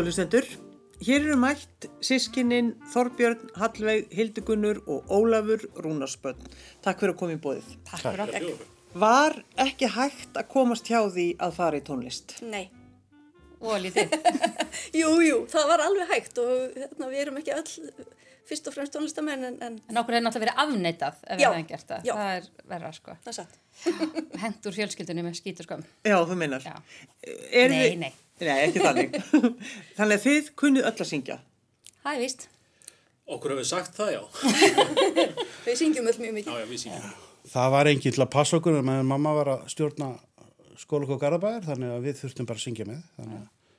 Góðu hlustendur, hér eru mætt sískininn Þorbjörn, Hallveig, Hildigunnur og Ólafur Rúnarsbönn. Takk fyrir að koma í bóðið. Takk fyrir okkur. Var ekki hægt að komast hjá því að fara í tónlist? Nei. Og lítið. Jú, jú, það var alveg hægt og hérna, við erum ekki öll fyrst og fremst tónlistamenn en, en En okkur hefur náttúrulega verið afneitað ef við Já, hefum gert það. já. Það er verra, sko. það er satt. Hendur fjölskyldunni með skítur skömm. Já, þú meinar. Já. Er Nei, þið- nei. Nei, ekki þannig. þannig að þið kunnið öll að syngja. Það er víst. Okkur hefur sagt það, já. Við syngjum öll mjög Já, mikið. já, við sínum. Það var enginn til að passa okkur en meðan mamma var að stjórna skólokk og garabæðir þannig að við þurftum bara að syngja með. Þannig, að,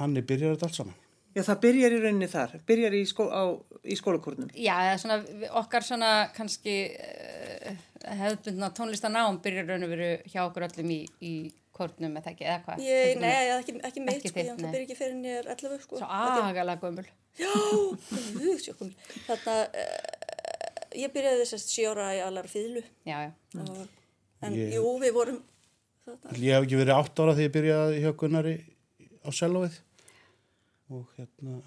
þannig byrjar þetta allt saman. Já, það byrjar í rauninni þar. Byrjar í, skó, á, í skólakórnum. Já, svona, okkar svona kannski uh, hefðbundna tónlistanám byrjar raun og veru hjá okkur öllum í, í kórnum eða ekki, eða hvað? Er nei, ekki, ekki mitt, Ekki sko, þitt, ég, byrja ekki fyrir er 11, sko. Svo er- agalega gömul. Já, guð, sjókum. Þarna, uh, ég byrjaði þessast sjóra í allar fýðlu. Já, já. Og, en Ég- jú, við vorum, þarna, Ég hef ekki verið átt ára þegar ég byrjaði hjá Gunnari á selóið og hérna,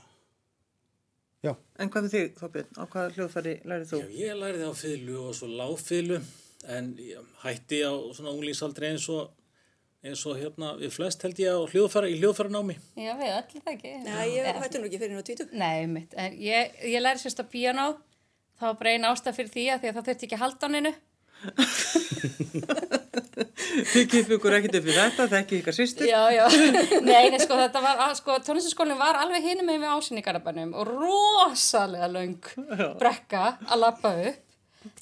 já, En hvað með þig, Þorbjörn? Á hvaða hljóðfæri lærið þú? Já, ég lærði á fylgu og svo lágfylgu en ég hætti á svona unglingsaldri eins og eins og hérna við flest held ég á hljóðfæra í hljóðfæranámi. Já, við öll það ekki. nei, ég hætti nú ekki fyrir nú tvítu. Nei, mitt. En ég, ég læri sérst á. Það var bara einn ástæð fyrir því að því að það þurfti ekki að halda á neinu. Þið kippu ykkur ekkert upp við þetta, þekki ykkar sýstur. Já, já. Nei, nei, sko, þetta var, að- sko, tónlistaskólinn var alveg hinum með við ásynningarabannum og rosalega löng brekka að lappa upp.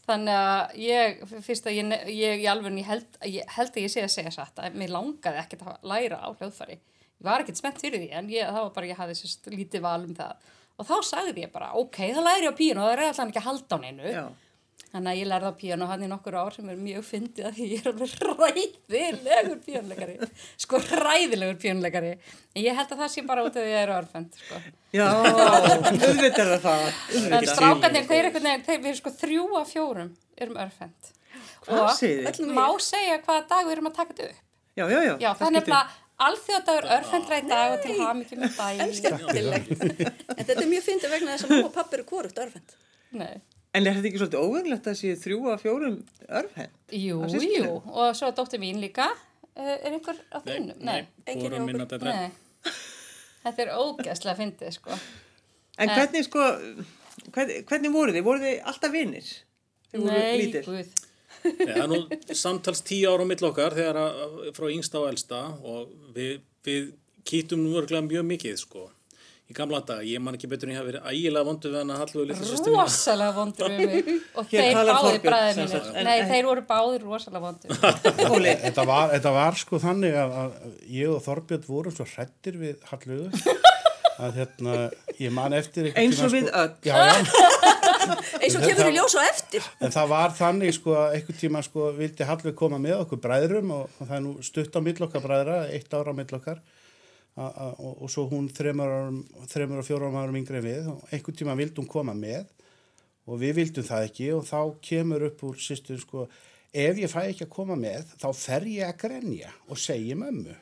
Þannig að ég, fyrst að ég, ég, ég alveg, held, held að ég sé að segja satt að mér langaði ekkert að læra á hljóðfæri. Ég var ekkert spennt fyrir því en ég, það var bara, ég hafði sérst lítið val um það. Og þá sagði ég bara, ok, þá læri á píun og það er alltaf ekki að halda á neinu. Þannig að ég lærði á píano hann í nokkur ár sem er mjög fyndið að því ég er alveg ræðilegur píanleikari. Sko ræðilegur píanleikari. En ég held að það sé bara út af því að ég er örfend. Sko. Já, auðvitað er það það. En Auðvitað. strákarnir, þeir, einhvern veginn, þeir erum sko þrjú af fjórum erum örfend. Hvað segir þið? Öllum má segja hvaða dag við erum að taka þetta upp. Já, já, já. Já, það er skiptir. nefnilega alþjóðdagur örfendra í dag og til hamingjum með daginn. Skemmtilegt. en þetta er mjög fyndið vegna þess að mamma og pappi eru hvorugt örfend. Nei. En er þetta ekki svolítið óvenglegt að sé þrjú af fjórum örfend? Jú, jú, og svo dóttir mín líka. Uh, er einhver á þínum? nei, minna okkur. betra. Nei. Þetta er ógæslega fyndið, sko. En hvernig sko, hvernig, hvernig voru þið? Voru þið alltaf vinnir? Nei. Nei, það er nú samtals tíu ára á mill okkar þegar að, frá yngsta og elsta og við, við kýtum nú örglega mjög mikið sko. Í gamla dag, ég man ekki betur en ég hafi verið ægilega vondu við hann að hallu við litla sýstu mína. Rosalega vondur við mig. Og Hér þeir bræðir sem mínir. sagt, en- Nei, en- þeir voru báðir rosalega vondur. Þetta var, þetta var sko þannig að, að ég og Þorbjörn vorum svo hrettir við Hallaugu að hérna, ég man eftir eins og við sko, öll. Já, já, Eins og kemur í ljós á eftir. En það var þannig sko að einhvern tíma sko vildi Hallveig koma með okkur bræðrum og, og það er nú stutt á mill okkar bræðra, eitt ára á mill okkar a, a, og, svo hún þremur og fjórum árum yngri en við og einhvern tíma vildi hún koma með og við vildum það ekki og þá kemur upp úr sýstur sko ef ég fæ ekki að koma með þá fer ég að grenja og segi mömmu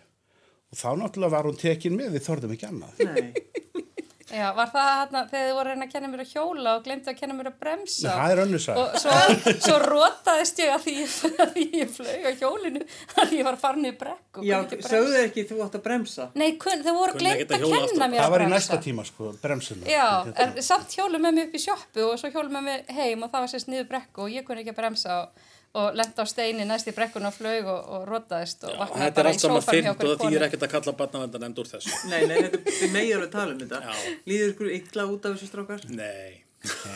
og þá náttúrulega var hún tekin með við þorðum ekki annað. Nei. Já, var það hérna þegar þið voru að reyna að kenna mér að hjóla og glemdi að kenna mér að bremsa? Það er önnur saga. Og svo, svo rótaðist ég að því, að því ég flög á hjólinu að ég var farin í brekk og Já, kunni ekki bremsa. sögðu þið ekki þú átt að bremsa? Nei, kun, þau voru glemt að kenna aftur. mér að Það var í bremsa. næsta tíma sko, bremsuna. Já, en samt hjólum með mig upp í sjoppu og svo hjólum með mig heim og það var sérst niður brekku og ég kunni ekki að bremsa og, og lenda á steini næst í brekkun og flög og, og rótaðist og vaknaði Þetta er bara í allt saman sófann hjá fyrnt og okkur það þýr konu. ekkert að kalla barnavendan endur úr þessu. Nei, nei, þetta er megið alveg tala um þetta. Já. Líður ykkur illa út af þessu strákar? Nei.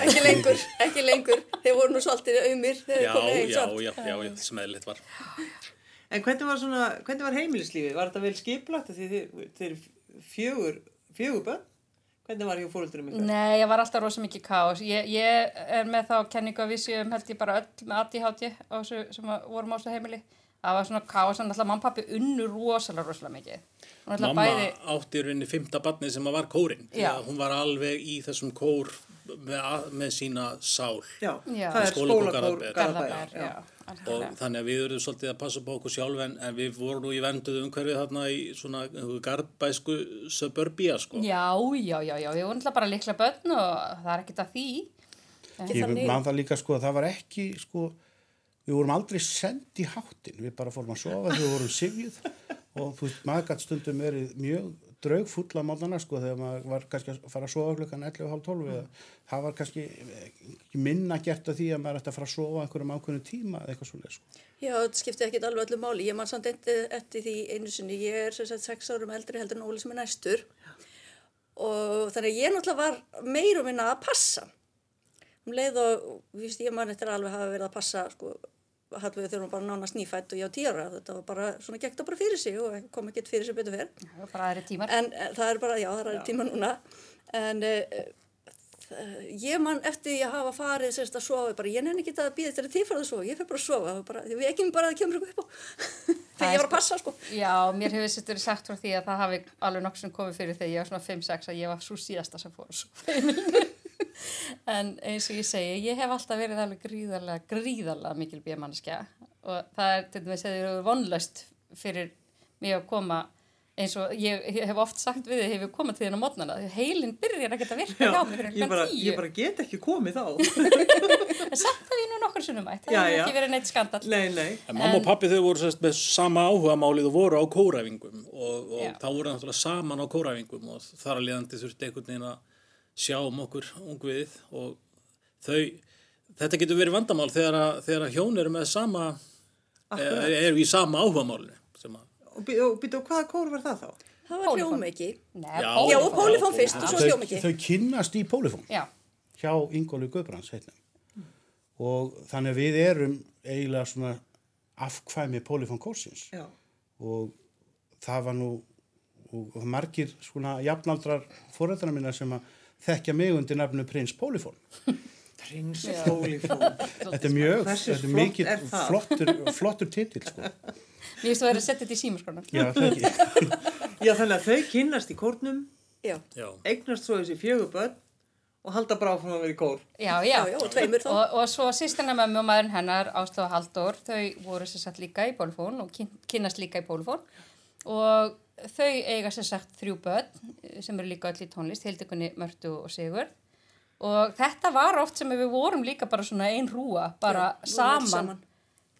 Ekki lengur, ekki lengur. Þeir voru nú svolítið auðmir þegar Já, þeir komið heim já, samt. já, já, já, sem eðlitt var. En hvernig var svona, hvernig var heimilislífið? Var þetta vel skiplagt því þið, þið fjögur, fjögur bönn? Hvernig var hjá fóröldurum ykkar? Nei, ég var alltaf rosa mikið kaos. Ég, ég er með þá kenningu að vissi um held ég bara öll með ADHD á þessu sem að vorum á þessu heimili. Það var svona kaos, en alltaf mamma og pappi unnu rosalega, rosalega mikið. Mamma bæði, átti í rauninni fymta barnið sem að var kórin. Því Já. að hún var alveg í þessum kór með, að- með sína sál. Já, Já. það er Skólakór Garðabæjar. Garðabæjar. Garðabær, já. Og þannig að við erum svolítið að passa upp á okkur sjálf en, en við vorum nú í venduð umhverfið þarna í svona gardbæsku suburbía sko. Já, já, já, já, við vorum alltaf bara líkla börn og það er ekkert að því. Ekki Ég man það líka sko að það var ekki sko, við vorum aldrei send í háttin, við bara fórum að sofa þegar við vorum sifjuð og þú veist, maður gætt stundum verið mjög draugfull á mótana sko þegar maður var kannski að fara að sofa klukkan 11.30 eða það var kannski ekki minna gert af því að maður ætti að fara að sofa einhverjum ákveðinu tíma eða eitthvað svolítið sko. Já, þetta skipti ekkit alveg öllu máli. Ég man samt eftir, eftir því einu sinni, ég er sem sagt sex árum eldri heldur en Óli sem er næstur og þannig að ég náttúrulega var meir og minna að passa. Um leið og, víst, ég man eftir alveg hafa verið að passa, sko, Hallvegu þegar hún bara nánast nýfætt og ég á tíara. Þetta var bara, svona gekk það bara fyrir sig og kom ekkit fyrir sig betur fyrr. Það var bara aðri tímar. En eh, það er bara, já, það er tíma núna. En uh, ég man eftir ég hafa farið sérst að sofa, bara ég nenni ekki að býða að þið farið að sofa, ég fyrir bara að sofa, bara, við ekki bara að kemur eitthvað upp á. Þegar ég var að passa, sko. Já, mér hefur sett verið sagt frá því að það hafi alveg nokkur sem komið fyrir þegar ég var svona 5-6 að ég var svo síðasta sem fór að en eins og ég segi, ég hef alltaf verið alveg gríðarlega, gríðarlega mikil bíamannskja og það er til dæmis að eru vonlaust fyrir mig að koma eins og ég, ég hef oft sagt við þið hefur komað til þín á mótnana, heilin byrjar ekki að virka hjá mig fyrir ég, bara, klukkan ég 10 bara get ekki komið þá. en samt hef ég nú nokkur sunnum mætt, það Já, hefur já. ekki verið neitt skandal nei, nei. En mamma og pappi þau voru sérst með sama áhugamálið og voru á kóræfingum og, Já. og þá voru náttúrulega saman á kóræfingum og þar að liðandi þurfti einhvern veginn að sjá um okkur ungviðið og þau, þetta getur verið vandamál þegar að, þegar að hjón eru með sama, er, eru í sama áhugamálinu sem að, Og býtu, hvaða kór var það þá? Það var hljómiki. Nei, Já. Já, og pólifón. fyrst og svo hljómiki. þau kynnast í pólifón Já, hjá Ingóli Guðbrands heitnum og þannig að við erum eiginlega svona afkvæmi pólifón kórsins Já. og það var nú og, og margir svona jafnaldrar fóræðra minna sem að þekkja mig undir nafnu prins Pólifón. Prins Pólifón. Þetta er mjög, þetta er mikið er það? flottur, flottur titill, sko. mér finnst þú að vera að setja þetta í símaskrána. Já, það. Já, þannig að þau kynnast í kórnum, Já, já, eignast svo þessi fjögur börn og halda bara áfram að vera í kór. Já, já. já, já, og tveimur þá. Og, og svo sýstina mömmu og maðurinn hennar, Ástofa Halldór, þau voru sér sagt líka í pólifón og kyn, kynnast líka í pólifón og þau eiga sér sagt þrjú börn sem eru líka öll í tónlist, Hildegunni, Mörtu og Sigur og þetta var oft sem við vorum líka bara svona ein rúa, bara Já, saman. saman.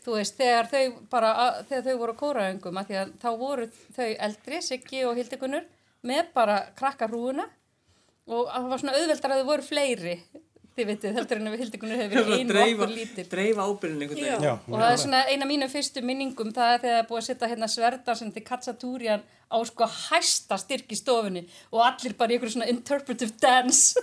Þú veist, þegar þau bara, þegar þau voru kóraöngum, að því að þá voru þau eldri, Siggi og Hildigunnur, með bara krakkarúuna og það var svona auðveldar að þau voru fleiri, þið vitið, heldur en að Hildigunnur hefur verið einu okkur lítil. dreifa ábyrðin einhvern veginn. Já. Og það er svona eina af mínum fyrstu minningum, það er þegar það er búið að setja hérna sverðarsin til Katsatúrian á sko hæsta styrk í stofunni og allir bara í einhverju svona interpretive dance.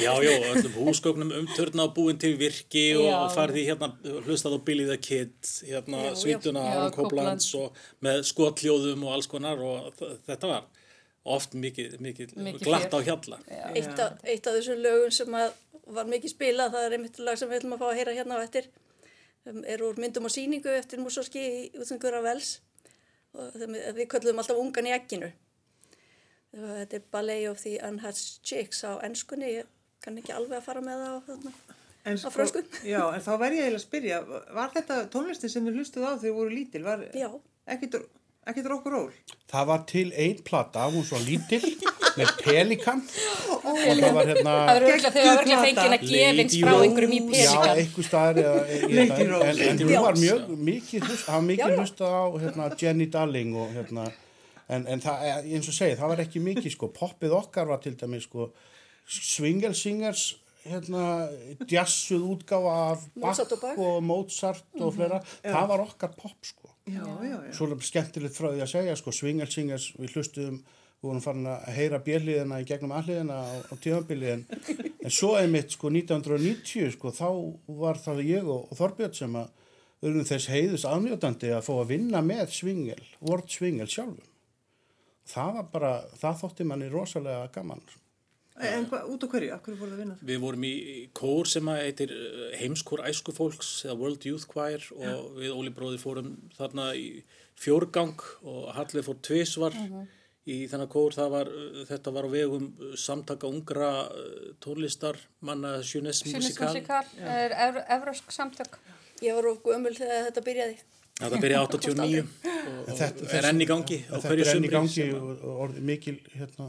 Já, já, öllum húsgögnum umturna og búin til virki og, Já. og farið í hérna, hlustað á Billy the Kid, hérna, Já, svítuna, Copland. Coplands og með skotljóðum og alls konar og þetta var oft mikið, mikið, Mikið glatt á hjalla. Eitt af, eitt af þessum lögum sem að var mikið spilað, það er einmitt lag sem við ætlum að fá að heyra hérna á eftir, um, er úr myndum og síningu eftir Músorski í útsengur af Vels og þeim, við köllum alltaf ungan í ekkinu. Þetta er Ballet of the Unhatched Chicks á ennskunni, ég kann ekki alveg að fara með það á þarna. En Á frönsku. Já, en þá verð ég eiginlega að spyrja, var þetta tónlistin sem þið hlustuð á þegar þið voru lítil? Var Já. ekkit, ekkit rock og roll? Það var til ein plata, hún svo lítill, með pelikan og það var hérna, Það var að plata. gefins frá einhverjum í Rose. já, pelikan. einhver staðar en, hún var mjög mikið var mikið hlustað á hérna, Jenny Darling og hérna, en, en það, eh, eins og segi, það var ekki mikið, sko, poppið okkar var til dæmis, sko, Swingle Singers, hérna, djassuð útgáfa af Mozart og Bach Bach. og Mozart og fleira, það var okkar pop, sko. Já, já, já. Svo skemmtilegt frá því að segja, sko, Swingle Singers, við hlustuðum, við vorum farin að heyra björliðina í gegnum alliðina á, á tíðanbili, en, en svo einmitt, sko, 1990, sko, þá var það ég og, og Þorbjörn sem að urðum þess heiðus aðnjótandi að fá að vinna með Swingle, Word Swingle sjálfum. Það var bara, það þótti manni rosalega gaman. En hva, út á hverju? Akkur vinna það? Við vorum í kór sem að heitir uh, Heimskór Æskufólks eða World Youth Choir og við Óli bróði fórum þarna í fjórgang og Hallið fór tvisvar í þennan kór, það var, uh, þetta var á vegum uh, samtaka ungra uh, tónlistar manna Sjunis Musikal. musikal, er ev- evrósk samtök. Ég var of gömul þegar þetta byrjaði. Það byrjaði 89 og, og þetta- er enn í gangi Þetta er enn í gangi og, og orðið mikil, hérna,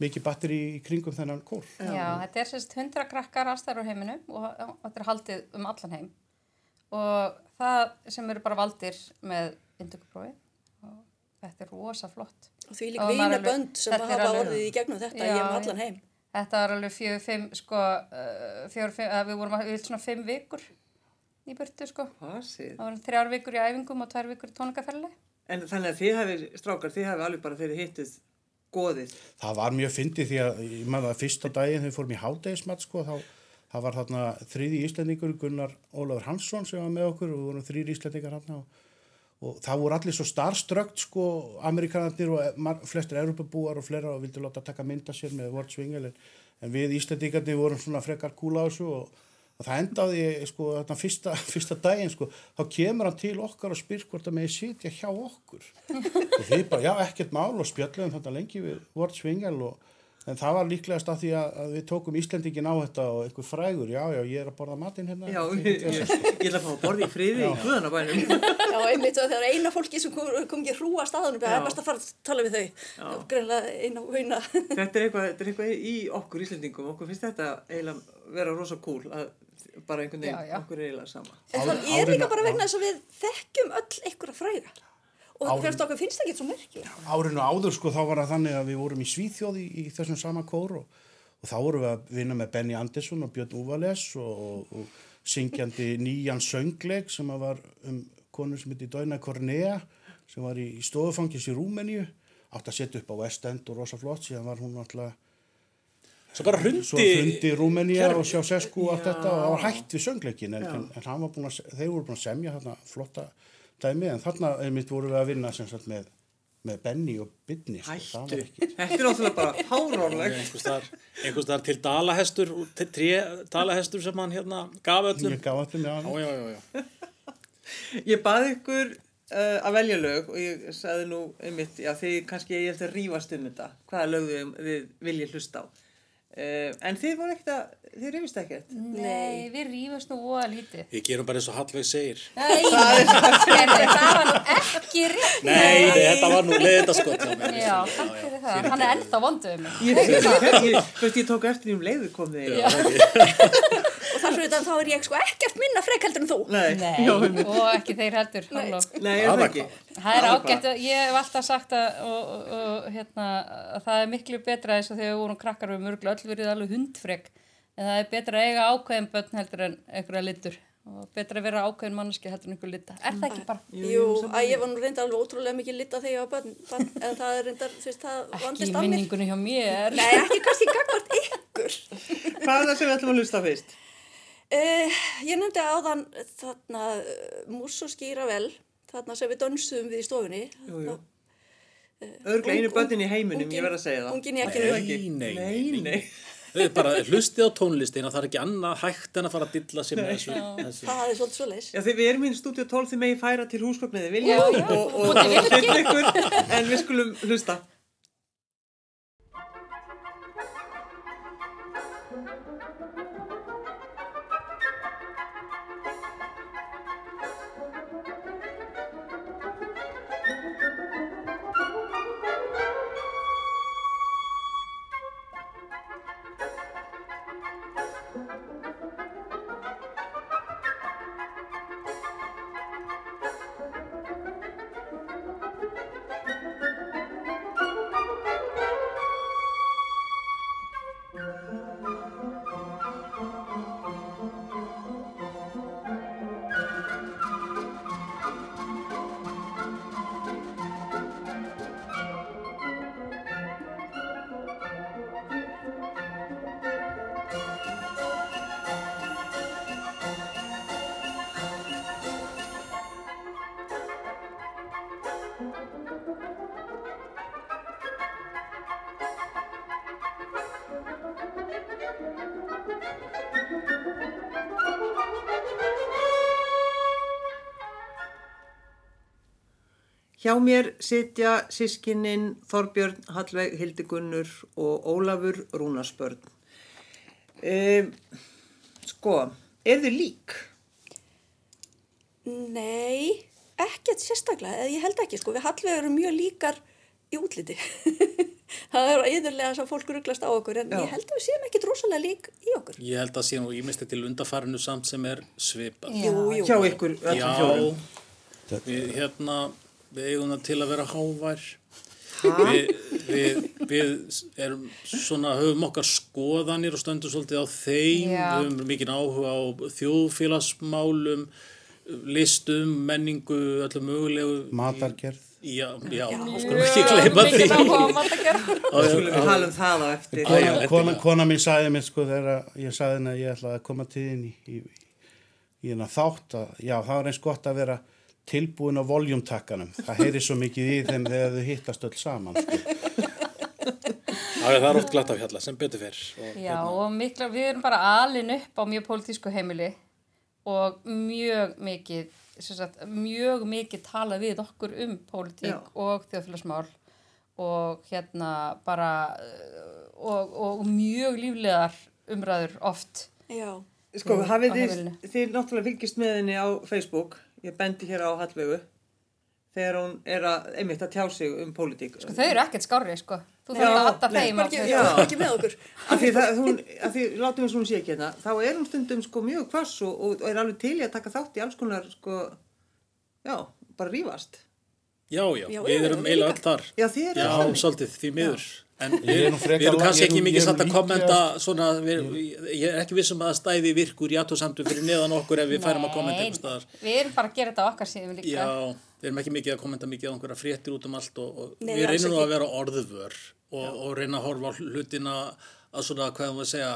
mikil batteri í kringum þennan kór. Já, þetta er sérst 100 krakkar aðstæður á heiminum og og þetta er haldið um allan heim. Og það sem eru bara valdir með indökuprófi og þetta er rosa flott. Og því lík Og maður vina bönd sem hafa alveg- orðið í gegnum þetta, Já, ég um já. allan heim. Þetta var alveg fjögur, fimm, sko, uh, fjögur, fimm, að við vorum að, við svona fimm vikur í burtu, sko. Séð? Það voru þrjár vikur í æfingum og tvær vikur í tónleikaferli. En þannig að þið hafið, strákar, þið hafið alveg bara þeirri hittuð goðið. Það var mjög fyndið því að ég maður að fyrsta daginn við fórum í hádegismat sko þá það var þarna þriði íslendingur Gunnar Ólafur Hansson sem var með okkur og við vorum þrýri íslendingar hann og, og það voru allir svo starströgt sko amerikanarnir og flestir europabúar og fleira og vildi láta taka mynda sér með Word Swingel en, en við íslendingarnir vorum svona frekar kúla á þessu og, og það endaði sko þarna fyrsta, fyrsta daginn sko þá kemur hann til okkar og spyr hvort að með sitja hjá okkur og við bara, já, ekkert mál og spjöllum þetta lengi við Word Swingel og en það var líklegast af því að, að við tókum Íslendingin á þetta og einhver frægur, já, já, ég er að borða matinn hérna Já, ég, ég, ég ætla að fá að borða í friði í guðanabænum. Já, einmitt og þegar eina fólki sem kom, kom ekki hrúa staðunum, það er best að fara að tala við þau. Greinlega eina og eina. Þetta er eitthvað, þetta er eitthvað í okkur Íslendingum. Okkur finnst þetta eiginlega vera rosa cool að bara einhvern veginn, Já, já. okkur er eiginlega sama. En Árin- er líka bara vegna þess að við þekkjum öll einhverja fræga. Og hverst okkur finnst það ekki svo merkilega. árinu áður sko þá var það þannig að við vorum í Svíþjóð í, í þessum sama kór og, og þá vorum við að vinna með Benny Andersson og Björn Úvales og, og, og syngjandi nýjan söngleik sem að var um konu sem heiti Dóina Kornea sem var í, í stofufangis í Rúmeníu átt að setja upp á West End og rosa flott síðan var hún alltaf Svo bara hrundi. svo hrundi Rúmenía og Sjásesku og allt þetta og það var hægt við söngleikin en, en, en hann var búin að, se- þeir voru búin að semja þarna flotta dæmi en þarna einmitt voru við að vinna sem sagt með, með Benny og Bidni sko, Þetta er náttúrulega bara fáránlegt. einhvers þar, til dalahestur, tré dalahestur sem hann hérna gaf öllum. ég gaf öllum, já, Já, já, já. Ég baði ykkur uh, að velja lög og ég sagði nú einmitt, já þið kannski ég eftir að rífast um þetta, hvaða lög þið, þið viljið hlusta á. Uh, en þið voru ekkert að, þið rífist ekkert. Nei, við rífumst nú voða lítið. Við gerum bara eins og Hallveig segir. Nei, það var nú ekki rétt. Nei, þetta var nú leiðita skott. hjá mér. Já, takk fyrir það. Hann er ennþá vonduð um mig. Ég, tók eftir því um leiðu kom þið. Og þar fyrir þetta þá er ég sko ekkert minna frek heldur en þú. Nei, Nei, já, og ekki þeir heldur. Nei, er það ekki? Það er ágætt, að- ég hef alltaf sagt að, og, og, og, hérna, að það er miklu betra eins og þegar við vorum krakkar við mörgulega öll verið alveg hundfrek en það er betra að eiga ákveðin börn heldur en einhverja litur og betra að vera ákveðin manneski heldur en einhver lita. Er það ekki bara? Jú, að ég var nú reyndar alveg ótrúlega mikið lita þegar ég var bönn, barn, en það er reyndar, þú veist, það Ekki vandist í á mér. minningunni hjá mér. Nei, ekki kannski gagvart ykkur. Hvað er það sem við ætlum að hlusta fyrst? Uh, ég nefndi áðan þarna uh, Mús og skýra vel, þarna sem við dönsuðum við í stofunni. Jú, jú. Örglega einu börnin í heiminum, ég verð að segja það. Ungin það ekki? Nei, nei, Nei, nei. Þau bara hlustið á tónlistina, það er ekki annað hægt en að fara að dilla sig með þessu. Það er svolítið svo leis. Já, því við erum í stúdíu 12 því megi færa til húsgögniði vilja Já, já. og, og, og, og stilla ykkur, en við skulum hlusta. Thank Hjá mér sitja sískinin Þorbjörn Hallveig Hildigunnur og Ólafur Rúnarsbörn. E, sko, er þið lík? Nei, ekkert sérstaklega, eða ég held ekki, sko, við Hallveig erum mjög líkar í útliti. það er yðurlega sem fólk rugglast á okkur, en Já. ég held að við séum ekki drosalega lík í okkur. Ég held að sé nú ímisti til undarfærinu samt sem er svipað. Já. Jú, jú. Hjá ykkur öllum Já, fjórum. við, hérna, við eigum það til að vera hávær. Við, við, við erum svona, höfum okkar skoðanir og stöndum svolítið á þeim, Já. við höfum mikið áhuga á þjóðfélagsmálum, listum, menningu, öllu mögulegu. Matargerð. Já, já, skulum ekki gleyma því. Mikið áhuga á matagerð. Skulum við tala um það á eftir. Kona, kona, kona mín sagði mér sko þegar ég sagði henni að ég ætlaði að koma til þín í, í, í hennar þátt að já, það var eins gott að vera tilbúin á voljumtakkanum. Það heyri svo mikið í þeim þegar þau hittast öll saman. Sko. Það er oft glatt af hjalla, sem betur fyrr. Og, Já, og mikla, við erum bara alin upp á mjög pólitísku heimili og mjög mikið, sem sagt, mjög mikið talað við okkur um pólitík Já. og þjóðfélagsmál og hérna bara uh, og, og mjög líflegar umræður oft. Já, Sko, Á hafið þið, þið náttúrulega fylgist með henni á Facebook, ég bendi hér á Hallvegu, þegar hún er að, einmitt að tjá sig um pólitík. Sko, þau eru ekkert skárri, sko. Þú Já, þarf að nei, þeim á já. Já. ekki með okkur. Af því, það, hún, af því látum við svona sé ekki hérna, þá er hún stundum sko mjög kvass og, og er alveg til í að taka þátt í alls konar sko, já, bara rífast. Já, já, Já, við já, erum eiginlega öll þar. Já, þið eru Já, þannig. svolítið, því miður. En Ég við, er nú frekar við erum kannski er ekki mikið er satt að kommenta svona, við, ég er ekki vissum að það stæði virkur í aðtóðsamtu fyrir neðan okkur ef við færum að kommenta einhver staðar. við erum bara að gera þetta okkar síðan líka. Já, við erum ekki mikið að kommenta mikið á einhverja fréttir út um allt og, og Nei, við reynum að vera orðvör og, og reyna að horfa á hlutina að svona, hvað maður að segja,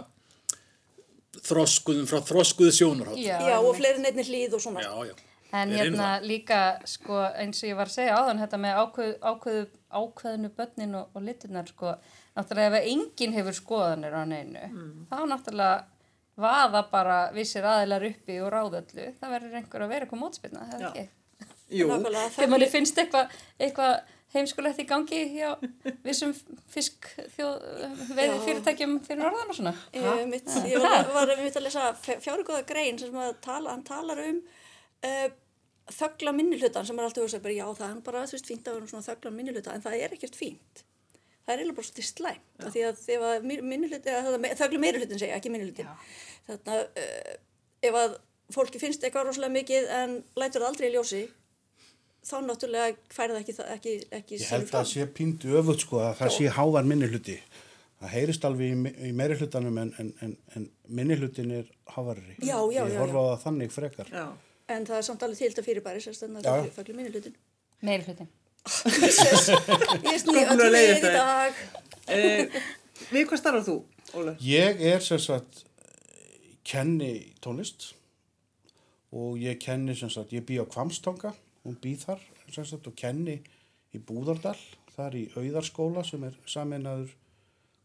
þroskuðum frá þroskuðu sjónarhátt. Já, Já, og fleiri nefnir hlýð og svona. já, já. En hérna líka, sko, eins og ég var að segja áðan, þetta með ákveð, ákveðu, ákveðinu börnin og, og liturnar, sko, náttúrulega ef enginn hefur skoðanir á neinu, þá náttúrulega vaða bara vissir aðilar uppi og ráðöllu, það verður einhver að vera eitthvað mótspilna, það er ekki. Jú, Þegar manni finnst eitthvað eitthva heimskulegt í gangi hjá vissum fisk þjóð, veiði fyrirtækjum fyrir norðan og svona. Ég, mitt, ég var, var mitt að lesa fjárugóða grein sem að tala, hann talar um uh, þögla minnihlutan sem er alltaf að segja, já það er bara þú veist fínt að vera svona þögla minnihluta en það er ekkert fínt. Það er eiginlega bara svolítið slæmt af því að ef að minnihluti, þögla meirihlutin segja, ekki minnihlutin. Þannig að uh, ef að fólki finnst eitthvað rosalega mikið en lætur það aldrei í ljósi þá náttúrulega færi það ekki, ekki, ekki Ég held að það sé píndu öfut sko að það sé hávar minni hluti. Það heyrist alveg í, í meiri hlutanum en, en, en, en minni hlutin er hávarri. Já, já, Ég já, horfa á það þannig frekar. já. En það er samt alveg til þetta fyrirbæri, sérstaklega það er þögla minnihlutin. Meiri hlutin. Ég sný Komdu öll að leiða við í dag. E, við hvað starfar þú, Óla? Ég er sem sagt, kenni tónlist og ég kenni sem sagt, ég bý á Kvamstanga, hún bý þar sem sagt og kenni í Búðardal, þar í Auðarskóla sem er saminnaður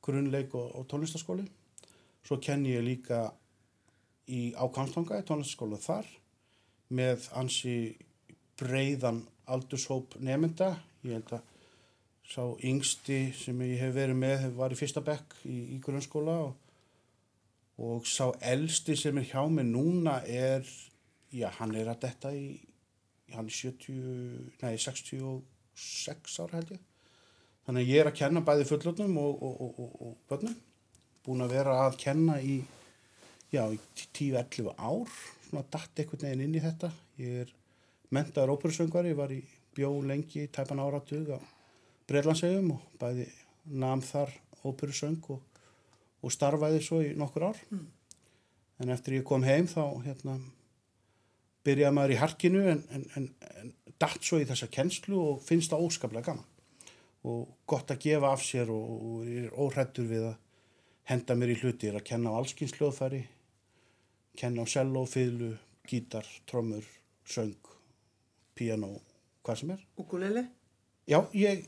grunnleik og, og tónlistaskóli. Svo kenni ég líka í, á Kvamstanga, í tónlistaskóla þar með ansi breiðan aldurshóp nefnda. Ég held að sá yngsti sem ég hef verið með var í fyrsta bekk í, í grunnskóla og, og sá elsti sem er hjá mig núna er, já, hann er að detta í, hann er 70, nei, 66 ára held ég. Þannig að ég er að kenna bæði fullotnum og, og, og börnum. Búin að vera að kenna í, já, í 10-11 ár, svona datt einhvern veginn inn í þetta. Ég er mentaður óperusöngvari, var í bjó lengi, tæpan áratug á Breitlandsegum og bæði nam þar óperusöng og, og starfaði svo í nokkur ár. En eftir ég kom heim þá hérna, byrjaði maður í harkinu en, en, en, en datt svo í þessa kennslu og finnst það óskaplega gaman. Og gott að gefa af sér og, og er óhrættur við að henda mér í hluti. Ég er að kenna á allskynsljóðfæri, kenna á cello, fiðlu, gítar, trommur, söng, piano, hvað sem er. Ukulele? Já, ég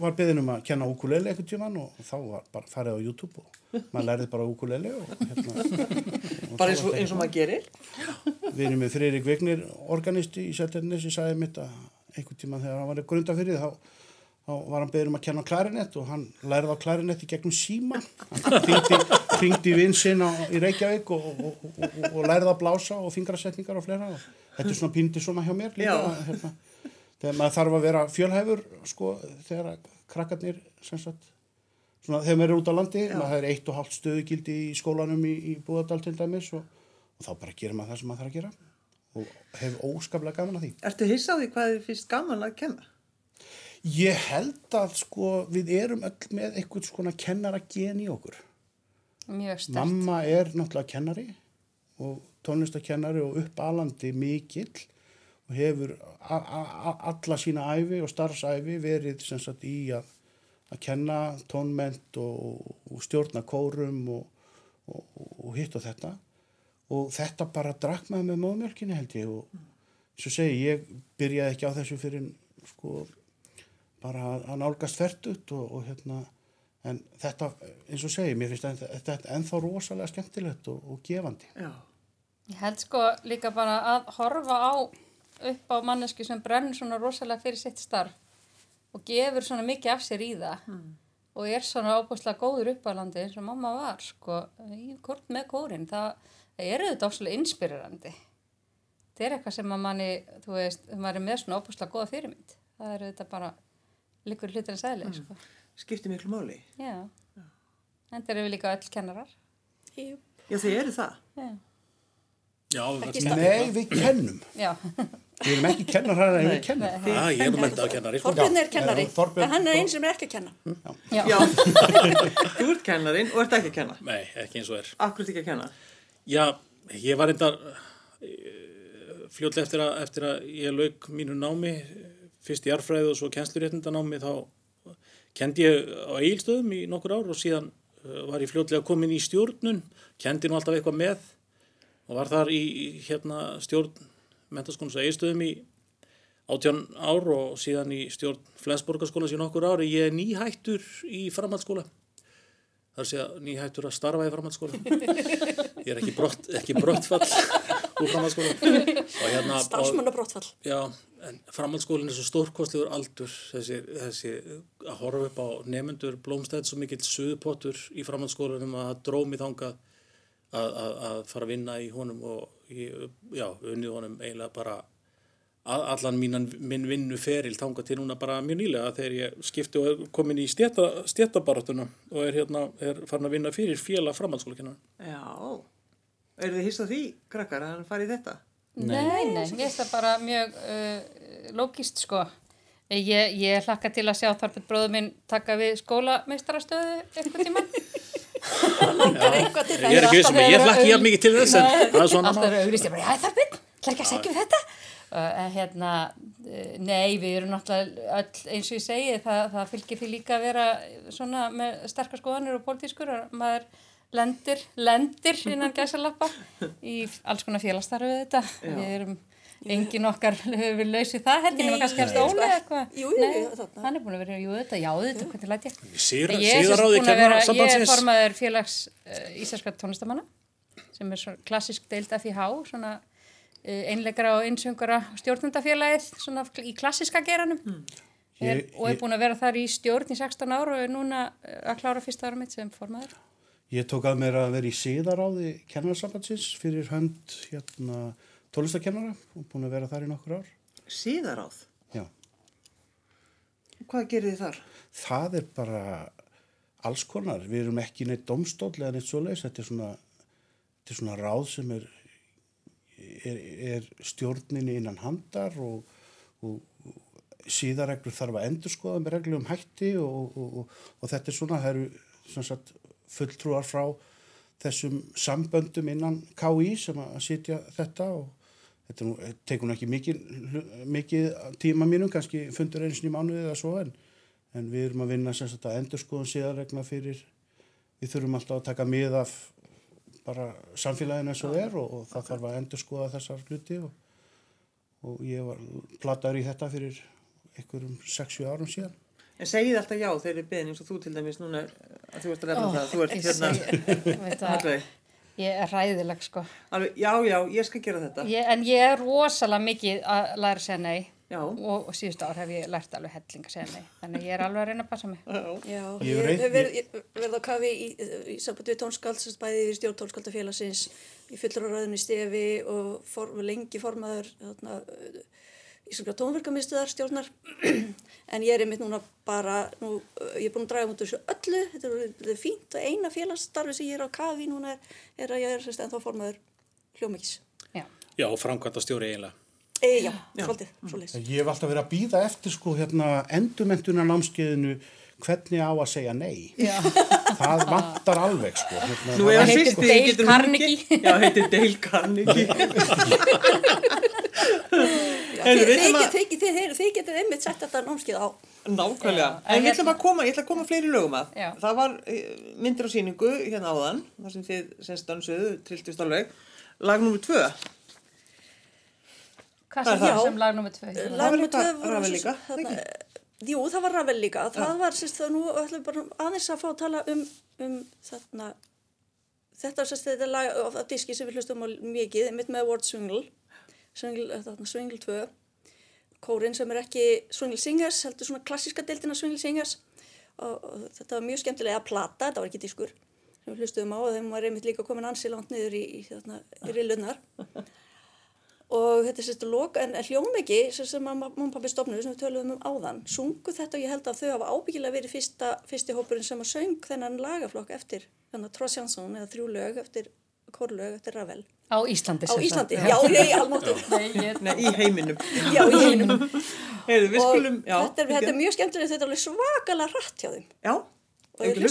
var beðin um að kenna ukulele einhvern tíman og þá var bara farið á YouTube og maður lærið bara ukulele og hérna. og Bara eins og, eins og maður gerir? Við erum með Freyrik Vignir, organisti í Seltjarnes, ég sagði mitt að einhvern tíma þegar hann var í grunda fyrir þá, þá var hann beður um að kenna klarinett og hann lærði á klarinett í gegnum síma hann hringdi, hringdi vinn sinn á, í Reykjavík og, og, og, og, lærði að blása og fingrasetningar og fleira og þetta er svona pindi svona hjá mér líka Já. hérna, þegar maður þarf að vera fjölhæfur sko þegar krakkarnir sagt svona þegar maður er út á landi, maður er eitt og hálft stöðugildi í skólanum í, í Búðardal til dæmis og, og þá bara gerir maður það sem maður þarf að gera og hefur óskaplega gaman að því. Ertu hissa á því hvað þið finnst gaman að kenna? Ég held að sko við erum öll með eitthvað svona kennara gen í okkur. Mjög stert. Mamma er náttúrulega kennari og tónlistakennari og uppalandi mikill og hefur alla sína æfi og starfsæfi verið sagt í að, að kenna tónment og, og stjórna kórum og, og, og hitt og þetta og þetta bara drakk maður með móðmjölkinni held ég og svo segi ég byrjaði ekki á þessu fyrir sko bara að- nálgast fertut og, og hérna en þetta eins og segi mér finnst þetta, þetta ennþá rosalega skemmtilegt og, og gefandi. Já. Ég held sko líka bara að horfa á upp á manneski sem brennur svona rosalega fyrir sitt starf og gefur svona mikið af sér í það og er svona ábúslega góður uppálandi eins og mamma var sko. Í kort með kórin það, það er auðvitað áslega inspirerandi. Þetta er eitthvað sem að manni þú veist, maður er með svona ábúslega góða fyrirmynd. Það er auðvitað bara líkur hlutir að segja sko. Skiptir miklu máli. já en þeir eru líka öll kennarar Jú. Já, þið eru það. já, Já, það-. Nei, við kennum já. við erum ekki kennarar en við kennum Ah, ég er nú mentað kennari. Þorbjörn er kennari, Já, en hann er einn sem er ekki að kenna. já. Já. Þú ert kennarinn og ert ekki að kenna. Nei, ekki eins og er. Akkur ekki að kenna. Já, ég var reyndar fljótlega eftir að, eftir að ég lauk mínu námi, fyrst í jarfræði og svo kennsluréttindanámi, þá kendi ég á eigilstöðum í nokkur ár og síðan uh, var ég fljótlega komin í stjórnun, kendi nú alltaf eitthvað með og var þar í, hérna, stjórn mentaskónus á eigilstöðum í átján ár og síðan í stjórn Flensborgarskólas í nokkur ár. Ég er nýhættur í framhaldsskóla. Það er að nýhættur að starfa í framhaldsskóla. Ég er ekki, brott, ekki brottfall úr framhaldsskóla. Og hérna, og, Starfsmannabróttfall. já, en framhaldsskólinn er svo stórkostlegur aldur, þessi, þessi að horfa upp á nefnendur, blómstæð svo mikill suðupottur í framhaldsskólanum að drómi þangað að, að, að fara að vinna í honum og ég, já, unnið honum eiginlega bara að, allan mínan, minn vinnu feril þangað til núna bara mjög nýlega þegar ég skipti og er komin í stjæta, stjætabaratuna og er hérna, er farin að vinna fyrir félag framhaldsskólakennar. Já. Eru þið hissa á því, krakkar, að hann fari í þetta? Nei, nei, ég veist það bara mjög uh, lógist sko. Ég, ég hlakka til að sjá Þorbjörn bróður minn taka við skólameistarastöðu einhvern tímann. Langar eitthvað til Ég er ekki vissum ég hlakki jafn mikið til þess en það er svona Alltaf eru auglist, ég bara, já Þorbjörn, hlakka ekki að segja um þetta. Uh, hérna, uh, nei, við erum náttúrulega öll, eins og ég segi, það, það fylgir því líka að vera svona með sterkar skoðanir og pólitískur og maður lendir, lendir innan gæsalappa í alls konar félagsstarfið þetta. Við erum, engin okkar hefur við lausið það held ég nema kannski stóla sko. eitthvað. Jú, jú, Nei, jú, þarna. hann er búin að vera, jú þetta, já þetta, hvernig læt ég? Síðar, Ég er búin að vera, ég er formaður félags uh, íslenska tónlistamanna sem er svona klassisk deild FIH, svona uh, einleikara og einsöngara stjórnundafélagið svona í klassiska geranum er, Ég- og er búin að vera þar í stjórn í 16 ár og er núna uh, að klára fyrsta ára mitt sem formaður. Ég tók að mér að vera í síðaráði kennarsambandsins fyrir hönd hérna, tólistakennara og búin að vera þar í nokkur ár. Síðaráð. Já, Hvað gerir þið þar? það er bara alls konar. Við erum ekki neitt domstóll eða neitt svoleiðis. Þetta er svona, þetta er svona ráð sem er, er, er stjórninni innan handar og, og, síðareglur þarf að endurskoða með reglum hætti og, og, og, og þetta er svona, það eru sem sagt, fulltrúar frá þessum samböndum innan KI sem að sitja þetta og þetta nú, tekur nú ekki mikið, mikið tíma mínum, kannski fundur eins og í mánuði eða svo en, en við erum að vinna að endurskoðum síðarregna fyrir, við þurfum alltaf að taka mið af bara samfélaginu eins og er og, og það þarf að endurskoða þessar hluti og, og ég var plataður í þetta fyrir einhverjum 6-7 árum síðan. En segið alltaf já þegar þið beðin eins og þú til dæmis núna að þú ert að Ó, refna það. Þú ert ég hérna, segi- veit það, alveg, ég er ræðileg sko. alveg, já, já, ég skal gera þetta. Ég, en ég er rosalega mikið að læra að segja nei. Já. og, og síðustu ár hef ég lært alveg helling að segja nei. Þannig að ég er alveg að reyna að passa mig. Já. Já, Ég verið, ég- verið á kafi í, í samband við sagt bæði í stjórn tónskaldafélagsins, í fulluraröðinni stefi og for, lengi formaður þarna, íslenska tónverkamistuðar stjórnar. en ég er einmitt núna bara, nú, uh, ég er búin að draga mútið þessu öllu, þetta er, þetta er fínt og eina félagsstarfi sem ég er á kafi núna er, er að ég er sérst ennþá formaður hljómikis. Já. Já, framkvæmta stjóri eiginlega. E, já, svolítið, svolítið. Ég hef alltaf verið að býða eftir sko hérna endurmentunar námskeiðinu hvernig á að segja nei. Já. Það vantar alveg sko. Hérna, Nú það var- heitir sýsti, Carnegie. ekki- Já, heitir Dale Carnegie. Já, Heyrðu, þið, við þið, ætlum að- þið, þið, þið, þið getur einmitt sett þetta námskeið á. Nákvæmlega. Já, en En við hérna- að koma, ég ætla að koma fleiri lögum að. Já. Það var eh, myndir á síningu hérna áðan, þar sem þið semst dansuðu, trilltust alveg. Lag nummer tvö. Hvað Hvað er sem, það? sem lag nummið tvö? Það var Lag númer líka tvö voru Ravel svo- líka? Jú, það var Ravel líka. Það var, sérst, það nú ætlum bara aðeins að fá að tala um, um þarna, þetta sérst, þetta lag af af diski sem við hlustum á mikið, mitt með Word Swingle, Swingle, þarna, Swingle 2, kórin sem er ekki Swingle Singers, heldur svona klassíska deildina Swingle Singers. Og, og þetta var mjög skemmtilega að plata, þetta var ekki diskur sem við hlustum á og þeim var einmitt líka komin ansi langt niður í, í, þarna, í rillunar og þetta er sérstu lok, en hljómegi sem, sem mamma og pappi stopnuðu sem við töluðum um áðan, sungu þetta og ég held að þau hafa ábyggilega verið fyrsta, fyrsti hópurinn sem að söng þennan lagaflokk eftir þannig að Trois Jansson eða þrjú lög eftir kórlög eftir Ravel Á Íslandi. á. Íslandi, já, ég, almáttu Nei, ég, Nei, í heiminum. já, í einum Heyrðu, við skulum, já. þetta, er, þetta er mjög skemmtilegt, þetta er alveg svakalega rætt hjá þeim Já, og Hefur ég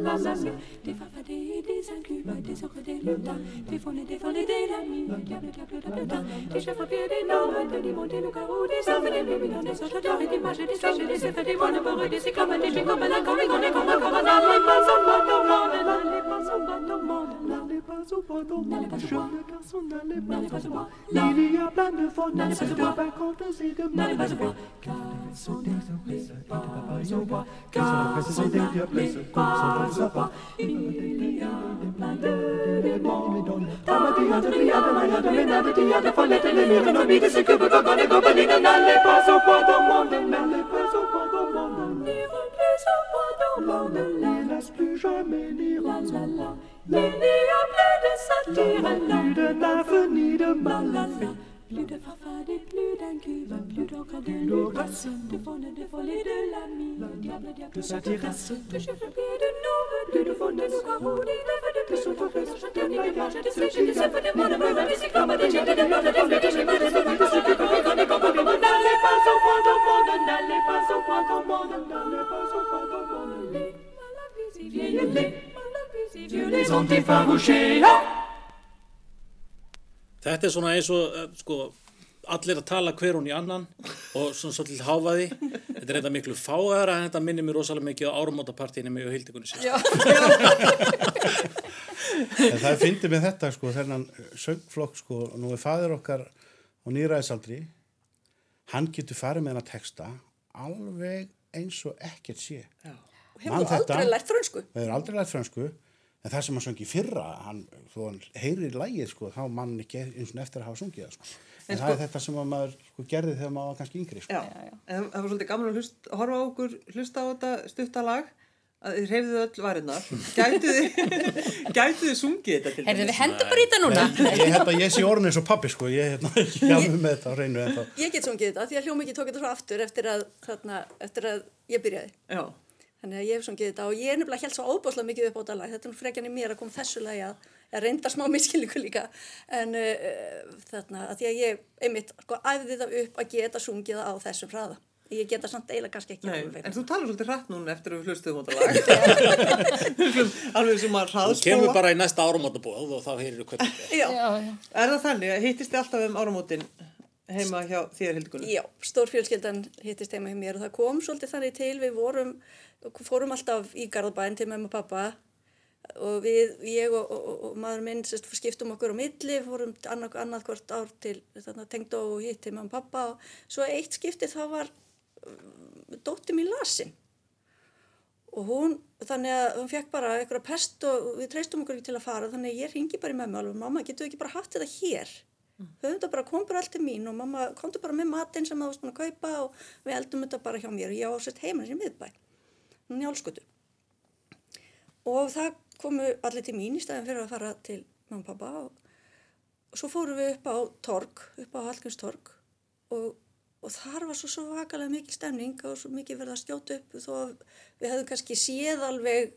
Lazami, des farfadés, des incubes, des ocres, des lutins, des faunés, des folles, des lamines, diable, diable, diable, des chefs à pied, des normes, des limons, des loups-garous, des hommes, des luminants, des sautateurs, des mages, des sages, des effets, des moines des des des des des n'allez pas au bout au monde, n'allez pas au bout au monde, n'allez pas au bout au monde, jeune garçon, n'allez pas au il y a plein de faunés, de vacances et de n'allez pas au car sont des oublis, pas au car sont des diables, sont pas. Il y a plein pas au bois au bois ne laisse plus jamais ni Il n'y a plus de satire, ni de d'avenir de malafie. Plus de farfadet, plus d'un plus d'encre de l'audace. De faune, de folie, de l'ami, diable, diable, ça terrasse. De chef de pied, de nôme, plus de faune, de carreau, des lèvres, de plus, de forêt, de jeter, des images, des séchés, des sèvres, des mondes, des cyclomes, des jets, des plantes, des fleurs, des schémas, des sauvages, des sauvages, des grands, des grands, des grands, N'allez pas au point au monde, n'allez pas au point au monde, n'allez pas au point au monde. Vieilles les, vieux les ont effarouchés, ah hein. Þetta er svona eins og, eh, sko, allir að tala hver hún í annan og svona svolítið háfaði. Þetta er þetta miklu fáæðara en þetta minnir mér rosalega mikið á árumótapartíinu með og hildikunni. En það er fyndið með þetta sko, þennan söngflokk sko, nú er fadir okkar á nýræðisaldri, hann getur farið með hennar texta alveg eins og ekkert sé. og hefur aldrei lært frönsku er aldrei lært fransku, en það sem hann söngi fyrra, hann, þó hann heyrir lægið sko, þá mann ekki eins og eftir að hafa sungið það sko. En, það er þetta sem að maður sko, gerði þegar maður var kannski yngri sko. já. En það var svolítið gaman að hlust, horfa á okkur, hlusta á þetta stuttalag, að þið hreyfðu öll varinnar. Gætu þið, sungið þetta til heyrðu við hendum bara í þetta núna. Ég held að ég sé orðin eins og pappi sko, ég er hérna með þetta á reynu en ég get sungið þetta því að hljómiki tók þetta svo aftur eftir að, þarna, eftir að ég byrjaði Já, Þannig að ég hef sungið þetta og ég er nefnilega held svo óbúslega mikið upp á þetta lag. Þetta er nú frekjan í mér að koma þessu lagi að, að reynda smá miskilningu líka. En uh, þarna að því að ég einmitt sko æfði það upp að geta sungið á þessum hraða. Ég geta samt eiginlega kannski ekki nei, alveg. en þú talar svolítið hratt núna eftir að við hlustuðum á þetta lag. Alveg sem að Þú kemur hraðspóla. bara í næsta árumótabóð og þá heyrir þú hvernig þetta er. Já, Já, já. Er það þannig að hittist þið alltaf um áramótin heima hjá þér hildikunni? já, stór fjölskyldan hittist heima hjá mér og það kom svolítið þannig til. Við vorum, fórum alltaf í Garðabæn til mamma og pappa og við, ég og, og, og, maður minn sérst, skiptum okkur á milli, fórum annað, annað hvort ár til tengd og hitt til mamma og pappa og svo eitt skipti þá var um, dóttir mín lasin. Og hún, þannig að hún fekk bara eitthvað pest og við treystum okkur ekki til að fara þannig að ég ringi bara í mömmu alveg mamma, getur við ekki bara haft þetta hér höfum bara, kom bara allt til mín og mamma komdu bara með matinn sem það varst búin að kaupa og við eldum þetta bara hjá mér. Og ég á sett heima sem miðbæ njálskutu og það komu allir til mín í staðin fyrir að fara til mamma og pappa og, og svo fórum við upp á torg, upp á Hallgrímstorg og, og þar var svo svakalega mikil stemning og svo mikið verið að skjóta upp þó að við hefðum kannski séð alveg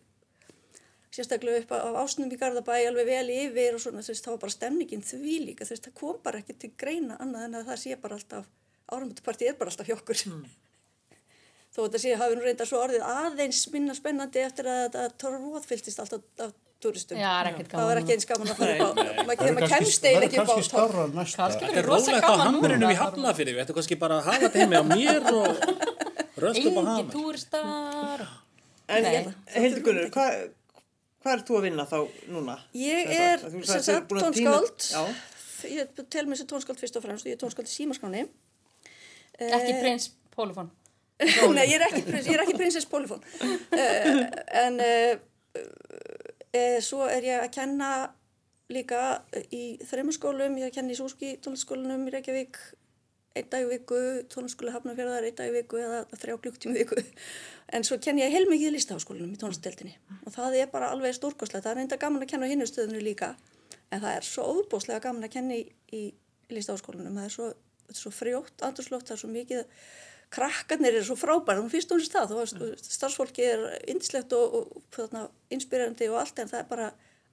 sérstaklega upp á ásnum í Garðabæ alveg vel yfir og svona veist, þá var bara stemningin því líka veist, það kom bara ekki til greina annað en að það sé bara alltaf áramötupartið er bara alltaf hjá okkur þó þetta sé hafi nú reynda svo orðið aðeins minna spennandi eftir að þetta torfóð fylltist alltaf af turistum Já, það er það var gaman. ekki eins gaman að fara upp á maður Það maður kemst einn ekki upp á kannski torf skárra næsta. Kannski Þetta verður er rosa rólegt á gaman núna. í Hafnafyrir, við ættum kannski bara að hafa þetta heimi á mér og rölt upp á Engi hamar. túristar. En Nei. Hildigunur, hvað hvað er þú að vinna þá núna? Ég er sagt, tónskáld. Já, ég tel mér sem tónskáld fyrst og fremst og ég er tónskáld í símaskráni Ekki prins Pólufón. Nei, ég er ekki, prins, ég er ekki prinsess Polifón uh, en uh, uh, svo er ég að kenna líka í þreymur skólum, ég er að kenna í Súski tónlistaskólanum í Reykjavík. Einn dag í viku, tónlistaskóla Hafnarfjörðar einn dag í viku eða þrjá klukktíma í viku en svo kenn ég heilmikið í listaháskólanum í tónlistadeildinni og það er bara alveg stórkoslega, það er reynda gaman að kenna á hinnustöðunni líka. En það er svo óbúslega gaman að kenna í, í listaháskólanum, það er svo, svo frjótt andurslótt, það er svo mikið krakkarnir eru svo frábæri, hún finnst hún sér það starfsfólki er indislegt og, og inspirerandi og allt en það er bara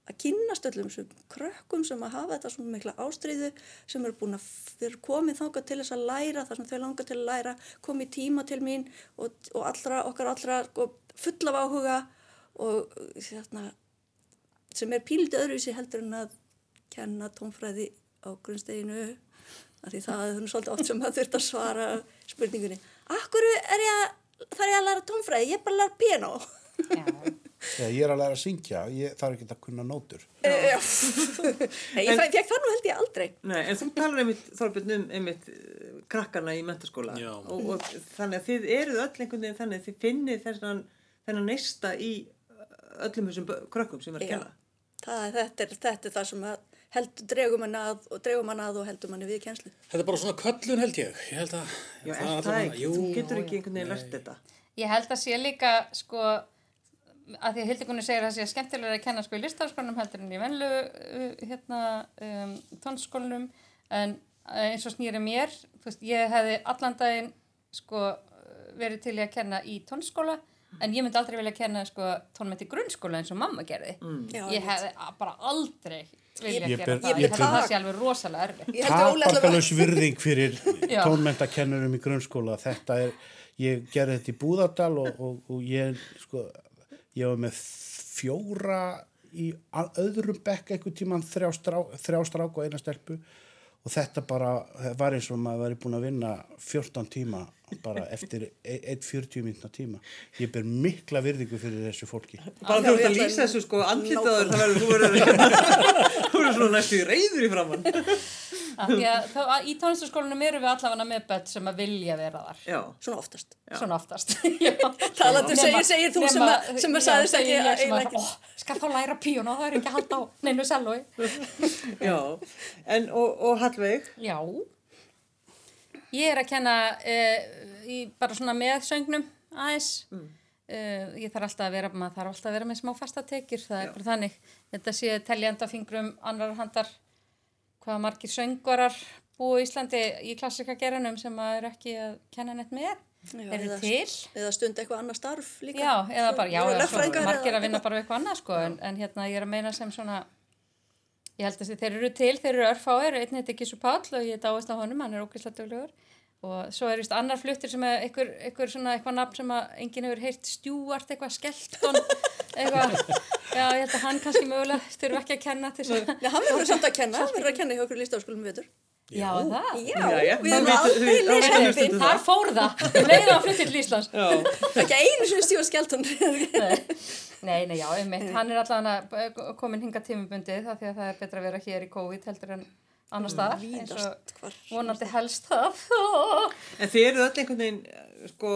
að kynnast öllum þessum krökkum sem að hafa þetta svona mikla ástríðu sem eru búin að eru komið þangað til þess að læra það sem þau langar til að læra komið tíma til mín og, og allra, okkar allra sko, full af áhuga og þarna, sem er píliti öðruvísi heldur en að kenna tónfræði á grunnsteginu af því það er svolítið oft sem maður þurft að svara spurningunni. Akkur er ég að, þarf ég að læra tónfræði, ég er bara að læra piano Já. Já, ég er að læra að syngja, ég þarf ekki að kunna nótur. Eh, já. Nei, ég fékk það nú held ég aldrei Nei, en þú talar einmitt, Þorbjörn, um einmitt eh, krakkana í mentaskóla Já. og, og þannig að þið eruð öll einhvern veginn þannig að þið finnið þessan, þennan neista í öllum þessum krökkum sem er að Já. kenna. það, þetta, er, þetta er það sem að heldur dregum hann að og dregum hann að og heldur manni við kjenslu Þetta er bara svona köllun held ég. Ég held að... Já, er allavega- það ekki? Jú, Þú getur ekki einhvern veginn lært þetta. Ég held að sé líka, sko, að því að Hildegunni segir að það sé skemmtilega að kenna sko í listafaskólanum heldur en í venlu uh, hérna, um, tónskólanum en uh, eins og snýri mér, þú veist, ég hefði allan daginn sko verið til að kenna í tónskóla en ég myndi aldrei vilja kenna sko tónmynd í grunnskóla eins og mamma gerði. Já, ég hefði bara aldrei vilja Ég gera það. ég Ég held að það sé alveg rosalega erfið. Ég held að Óli allavega- Takbarkalös virðing fyrir tónmentakennurum í grunnskóla. Þetta er, ég gerði þetta í Búðardal og, og, og ég, sko, ég var með fjóra í öðrum bekk einhvern tíman þrjá, strá, þrjá strák og eina stelpu og þetta bara var eins og maður væri búin að vinna 14 tíma bara eftir 1-40 mínúna tíma. Ég ber mikla virðingu fyrir þessu fólki. Bara þú ert að lýsa þessu sko andlitaður, það verður, þú verður, svona næstu í reyður í framann. Í tónlistaskólanum eru við allavega með börn sem að vilja vera þar. Já. svona oftast Svona oftast. Já. Nema- segir, segir þú sem, nema- að, sem að já, sagðist ekki að, skal þá læra píónu og það er ekki að halda á neinu sellói. Já, en og, og Hallveig, Já. Ég er að kenna uh, í bara svona með söngnum aðeins. Mm. ég þarf alltaf að vera, maður þarf alltaf að vera með smá fasta tekjur, það er bara þannig. Þetta sé teljanda fingrum annar handar hvaða margir söngvarar búi í Íslandi í klassika geranum sem maður er ekki að kenna neitt með. Já, eða- eða stund eitthvað annað starf líka. Já, eða bara, já, eða svo margir að vinna bara við eitthvað annað, sko, en, en hérna ég er að meina sem svona, ég held að þeir eru til, þeir eru örfáir, einn heiti Gísu Páll og ég dáist á honum, hann er ógeðslega duglegur og svo er vist annar fluttir sem er einhver, einhver svona eitthvað nafn sem að enginn hefur heyrt stjúart, eitthvað skelton, eitthvað, já, ég held að hann kannski mögulega þurfa ekki að kenna til þess að, Já, hann verður samt að kenna, hann verður að kenna hjá okkur listafaskólum viður já, það. Já, Jæja, við þá erum aldrei þá stundum Þar fór það, leiðið hann fluttir til Íslands. já, Ekki einu sinni stífa skjáltun Nei, nei, já, einmitt, hann er allavega komin hinga tímubundið það því að það er betra að vera hér í COVID heldur en annar staðar, eins og vonandi helst það. en þið eruð öll einhvern veginn, eh, sko,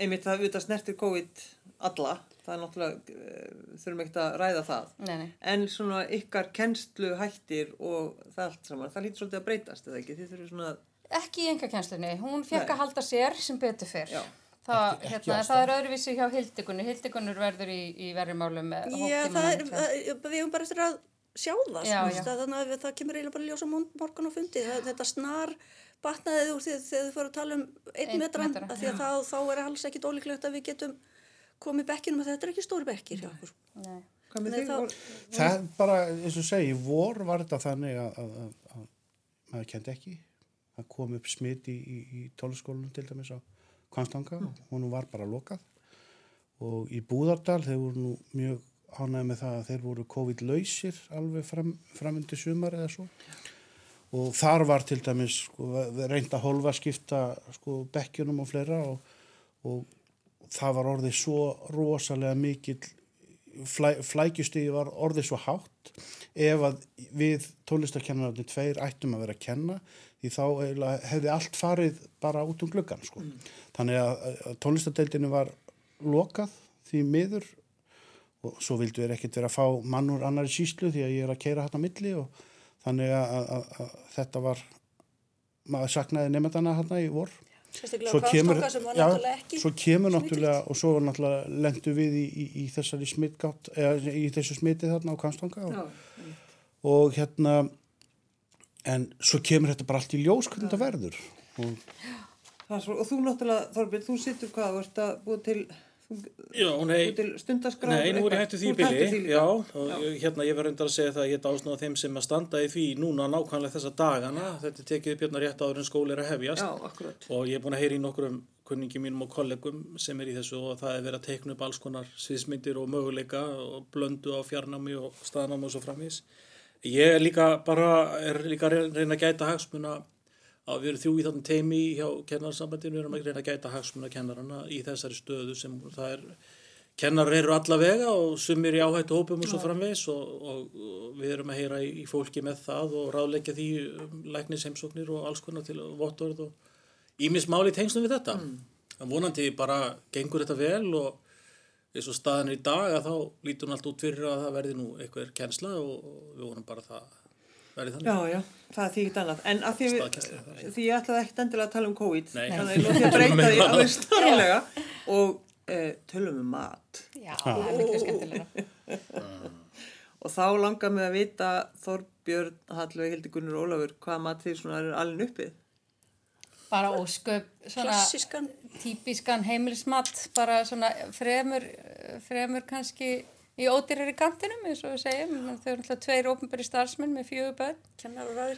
einmitt það auðvitað snertir COVID alla, það er náttúrulega, uh, þurfum ekkert að ræða það. Nei, nei. En svona ykkar kennslu hættir og það allt saman, það lítur svolítið að breytast, eða ekki? Þið þurfum svona, Ekki í engakennslunni, hún fekk Nei. að halda sér sem betur fyrr. Já. Það, Ekki- ekki hérna, það er öðruvísi hjá Hildikunni. Hildikunnur verður í, í verjumálum með Já, það er, það- við höfum bara eftir að sjá það, Já, já, já. Það, þannig að það kemur eiginlega bara ljós á món- morgun og fundi. Það, þetta snar batnaði úr því þegar þið fóru að tala um einn Einn metran, metra, því að þá, þá er alls ekkit ólíklegt að við getum komið bekkinum að þetta er ekki stóri bekkir hjá okkur. Nei. hvað með Nei, þig? þá- Vor- Það er bara, eins og segi, vor var þetta þannig að, að, að, að maður kendi ekki. Það kom upp smit í, í, í tólaskólanum til dæmis á Kvanstanga og hún var bara lokað. Og í Búðardal, þeir voru nú mjög ánægði með það að þeir voru COVID-lausir alveg fram, framundi sumar eða svo. Og þar var til dæmis sko, reynda hólfa skipta sko, bekkjunum og fleira og, og það var orðið svo rosalega mikill flæ, flækjustíði var orðið svo hátt ef að við tónlistakennararnir tveir ættum að vera að kenna því þá hefði allt farið bara út um gluggan sko. Þannig að, að tónlistadeildinu var lokað því miður og svo vildu við ekkert vera að fá mann úr annari síslu því að ég er að keira hérna á milli og þannig að, að, að, að þetta var maður saknaði nefndana hérna í vor. Sérstaklega svo kemur, já, svo kemur náttúrulega og svo náttúrulega lendu við í, í, í þessari smitgátt eða í þessu smiti þarna á Kvanstanga og, og hérna en svo kemur þetta bara allt í ljós hvernig þetta verður. Og það er svo, og þú náttúrulega, Þorbjörn, þú sittur hvað, þú ert að búa til, Já, nei, stundaskrá? nei, nú er ég hættu því bili, já, og ég- hérna ég verður undar að segja það að ég er ásnáð þeim sem að standa í því núna nákvæmlega þessa dagana, þetta er tekið upp hérna rétt áður en skóli er að hefjast. Já, og ég er búin að heyra í nokkrum kunningi mínum og kollegum sem er í þessu og það er verið að teikna upp alls konar sviðsmyndir og möguleika og blöndu á fjarnámi og staðnámi og svo framvís. Ég er líka bara, er líka reyna að gæta hagsmuna að við erum þrjú í þarna teimi hjá kennararsambandinu, við erum að reyna að gæta hagsmuna kennarana í þessari stöðu sem það er, kennarar eru allavega og sumir í áhættu hópum og svo framvegis og, og, og við erum að heyra í, í fólki með það og ráðleggja því um, læknisheimsóknir og alls konar til vottorð og ímis máli í tengslum við þetta. En vonandi bara gengur þetta vel og eins og staðan er í dag að þá lítur hún allt út fyrir að það verði nú eitthvað kennsla og, við vonum bara að það verði þannig. Já, já, það er því ekki annað. En að því, er- því ég ætlaði ekkert endilega að tala um COVID, Nei. þannig að ég lóti að breyta því alveg starflega og uh, tölum um mat. Já, það er miklu skemmtilega. Og þá langar mig að vita, Þorbjörn, Hallveig, Hildi Gunnur og Ólafur, hvað mat þið svona eru alveg uppið? Bara ósköp, svona Klassískan. típiskan heimilismat, bara svona fremur, fremur kannski í ódýrari kantinum, eins og við segjum. Þau eru alltaf tveir ofnbæri starfsmenn með fjögur börn.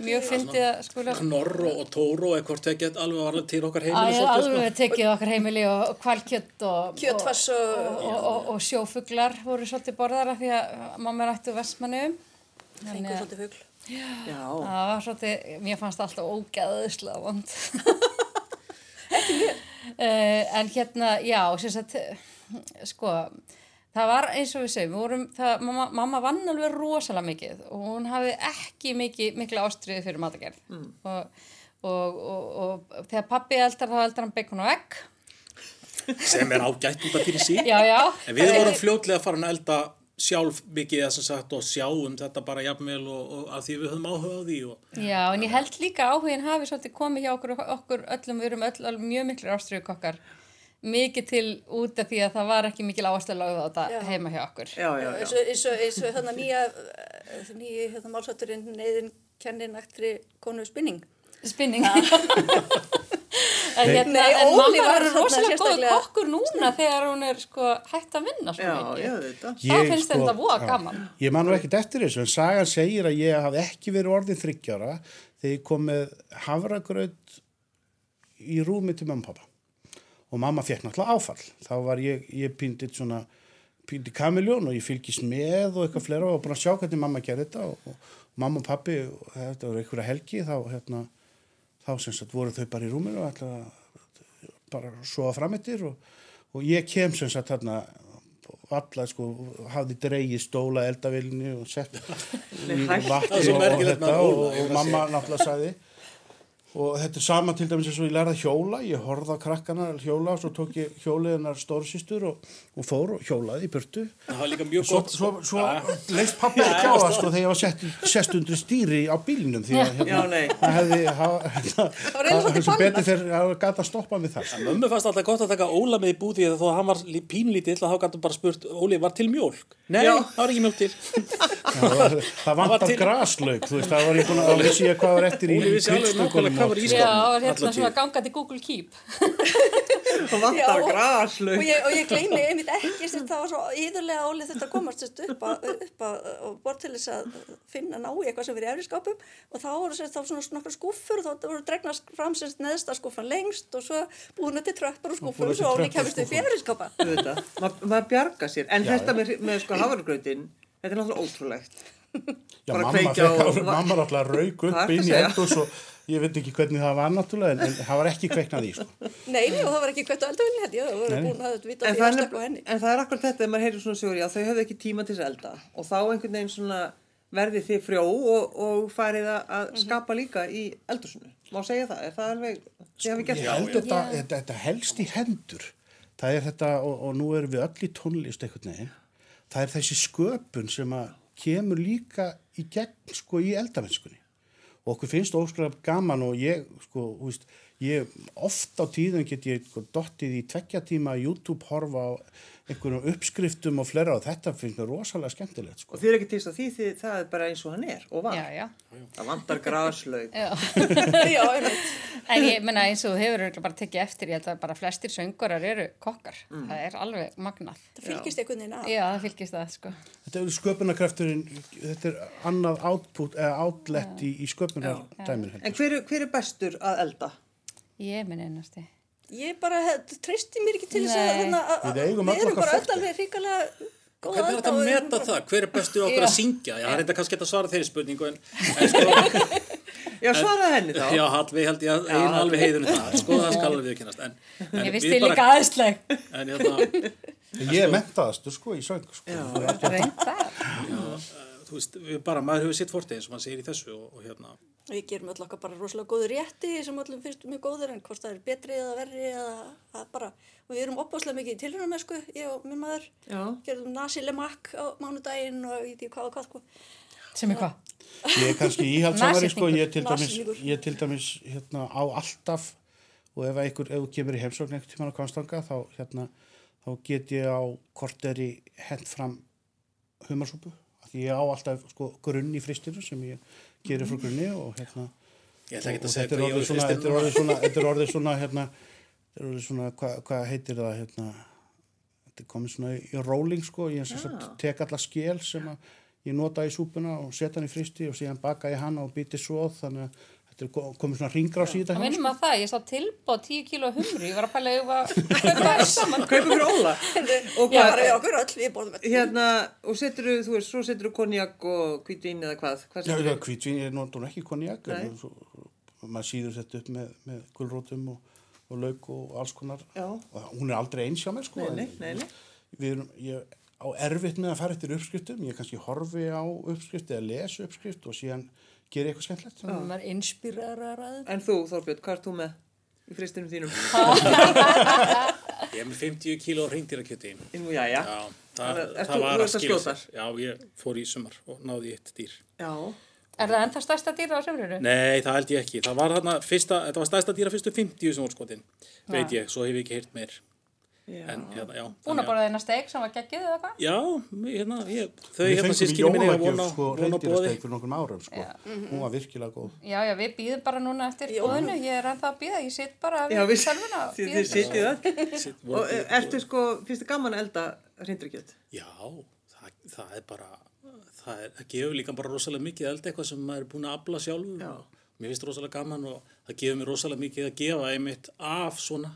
Mjög fyndið að skula... Knorr og, og Tóró eða hvort ekki alveg varlega til okkar Æ, heimili sko. alveg tekið okkar heimili og kvalkjött og, og- og, og, og, og sjófuglar voru svolítið borðara því að mamma er ættu vestmannu. fengur svolítið fugl. Já, Það var svolítið, mér fannst alltaf ógæðislega vond. Ekki mér. En hérna, já, sem sagt, sko, það var eins og við segjum, við vorum, það, mamma, mamma vann alveg rosalega mikið og hún hafði ekki mikið, mikla ástriði fyrir matagerð. Mm. Og, og, og, og þegar pappi eldar, þá eldar hann bacon og egg. sem er ágætt út af fyrir sí. Já, já. En við vorum fljótlega að fara að elda sjálf mikið eða sem sagt og sjáum þetta bara jafnvel og, og að því við höfum áhuga á því og Já, en ég held líka áhugin hafi svolítið komið hjá okkur, okkur öllum, við erum öll, öll mjög miklu ástriðukokkar, mikið til út af því að það var ekki mikil áherslu lögð á þetta Já. heima hjá okkur. já, já, já. eins og, þannig nýja eh, nýja hérna, málsátturinn neyðin kennin aktri konu spinning Spinning. en hérna, Nei, en mamma var er rosalega góð kokkur núna þegar hún er sko hægt að vinna svo Já, mikið. já. Það finnst sko, þetta voða gaman. Ég man nú ekkert eftir þessu, en sagan segir að ég hafði ekki verið orðin þryggjára þegar ég kom með havragraut í rúmi til mamma og pappa. Og mamma fekk náttúrulega áfall. Þá var ég, ég pýndið svona, pýndið kamiljón og ég fylgist með og eitthvað fleira og að sjá hvernig mamma gerði þetta og, og mamma og pappi, og þetta var einhverja helgi, þá, hérna, þá sem sagt voru þau bara í rúminu og að bara sofa framittir og, og ég kem sem sagt þarna alla sko hafði dreigið stóla eldavilni og sett svo og, og þetta og, og mamma náttúrulega sagði og þetta er sama til dæmis eins og ég lærði að hjóla, ég horfði á krakkana að hjóla og svo tók ég hjólið hennar stórsýstur og, og fór og hjólaði í burtu. Það var líka mjög Svo, gott. svo, svo leist pappi ekki á það sko þegar ég var sett, sest undir stýri á bílnum því að Já, nei. það hefði, það, betur fyrir að gata að stoppa með það. sko. Mömmu fannst alltaf gott að taka Óla með í búði þó að hann var lí- pínlítill að þá gætu bara spurt Óli, var til mjólk? Nei, Já. það var ekki mjólk til. Það, var, það var vantar graslaug, það var ég búin að vissi ég hvað var eftir í Óli vissi alveg nákvæmlega hvað var í Já, og hérna svona gangandi Google Keep. Það vantar Já, og- og ég, og ég gleymi einmitt ekki sem það var svo íðurlega ólið þetta að komast sérst, upp, að, upp að, og bort til þess að finna ná í eitthvað sem verið í efri skápum og þá voru sérst, þá svona nokkra skúffur og þá voru dregnar fram sérst neðsta skúffan lengst og svo búinu til tröppur og skúffur og svo og kemist upp í skúffur. efri skápa Þetta, Ma- maður bjarga sér. En Já, þetta með, með sko hafargrautin, þetta er náttúrulega ótrúlegt. Já, mamma, fekk, og- mamma er alltaf rauk upp inn í eldus og ég veit ekki hvernig það var náttúrulega en, en það var ekki kveiknað í sko. Nei, nei, og það var ekki kveitt á eldavilni held ég, það voru búin að vita En því að er, á henni. en það er akkur þetta, ef maður heyrir svona sögur, já, þau höfðu ekki tíma til þess að elda og þá einhvern veginn svona verðið þið frjó og, og farið að- að Mhm. skapa líka í eldusinu. Má segja það, er það alveg, þið hafi gert Ég það? þetta, þetta, þetta helst í hendur það er þetta og, og nú erum við öll í tónlist einhvern veginn og okkur finnst óskræðab gaman og ég sko, veist, ég oft á tíðum get ég sko, dottið í tveggja tíma YouTube horfa á einhverjum uppskriftum og flera og þetta finnst mér rosalega skemmtilegt sko. Og þið er ekki týrst að því, því það er bara eins og hann er og var. Já, já. Það vantar graslaug. Já. En ég menna eins og þú hefur bara tekið eftir, ég held að bara flestir söngurar eru kokkar. Það er alveg magnað. Það fylgist einhvern veginn að. Já, það fylgist það, sko. Þetta er sköpunarkrafturinn, þetta er annað output, eða outlet í, í sköpunardæminu. En hver, er- hver er bestur að elda? Ég minn einasti. Ég bara treysti mér ekki til þess að, hérna, Við við erum bara öll alveg hrikalega góða Hvernig er þetta að við meta bara- það? Hver er bestur okkur Já. að syngja? Já, það er þetta kannski að svara þeirri spurningu en, en sko, Já, svaraði henni þá. já, Hallvi held ég að einu alveg heiðunum það, sko, það skal alveg viðkynast. En, en Ég vist við þið líka aðeinsleg. En hérna, Ég er mentaðastur sko í söng sko. Reyndar. Þú veist, við bara, maður hefur sitt fortið eins og maður segir í þessu og, og hérna, Við gerum öll okkar bara rosalega góður rétti sem öllum finnst mjög góður en hvort það er betri eða verri eða bara og við erum opbáslega mikið í tilhörnarmesku, ég og minn maður Já. gerðum nasi lemak á mánudaginn og ég veit hvað og hvað sko. Sem er hvað? Ég er kannski íhaldsamari sko, ég til dæmis, ég til dæmis hérna, á alltaf og ef einhver, ef þú kemur í heimsókn einhvern tímann á Kvanstanga þá, hérna, þá get ég á korteri hent fram humarsúpu ég á alltaf sko, grunn í fristinu sem ég gerir frá grunni og hérna ég ætla ekki og segja þetta er orðið svona, þetta er orðið svona, þetta er orðið svona, hérna, þetta er orðið svona, hvað hva heitir það, hérna, þetta er komið svona í rolling, sko, ég sem sagt tek alla skél sem að ég nota í súpuna og setja hann í fristi og síðan baka ég hann og býti svo, þannig að þetta er ko- komið svona ringrás í þetta Það minnum að það, ég sá tilbúð 10 kíló humri, ég var að pæla að ég var kaupa það saman. Kaupið fyrir Óla. Og Já, hvað, bara við okkur öll, við borðum öll. hérna, og setur þú, þú veist, svo setur þú konjak og hvítvín eða hvað? Hvað Já, já, ég nota hún ekki konjak, en svo, maður síður þetta upp með, með gulrótum og, og lauk og alls konar. Já. Og hún er aldrei eins hjá mér, sko. Nei, nei, nei. Við erum, ég á erfitt með að fara eftir uppskriftum, ég kannski horfi á uppskrift eða les uppskrift og síðan gera eitthvað skemmtilegt. Það var inspirarar að En þú, Þorbjörn, hvað ert þú með í fristinum þínum? Ég er með 50 kíló reyndýrakjöti. Nú, já, já. Já, það, það þú- var að skilja. Já, ég fór í sumar og náði eitt dýr. Já. Er það ennþá stærsta dýra á sömrunu? Nei, það held ég ekki. Það var þarna fyrsta, þetta var stærsta dýra fyrstu 50 sem voru skotin, veit ég, svo hef ég ekki heyrt meir. Búin að borða þeirna steik sem var geggið eða hvað? Já, hérna, ég, þau hérna sískinu minni að vona, sko vona bóði. reyndýrasteg fyrir nokkrum árum sko. Hún var virkilega góð. Já, já, við býðum bara núna eftir bóðinu, ég er ennþá að býða, ég sitt bara Já, við og þið, sitið það. Og eh, ertu sko, finnst þið gaman að elda reyndrikjöld? Já, það, það er bara, það, er, það gefur líka bara rosalega mikið elda eitthvað sem maður er búin að afla sjálfur. Já. og Mér finnst rosalega gaman og það gefur mér rosalega mikið að gefa einmitt af svona,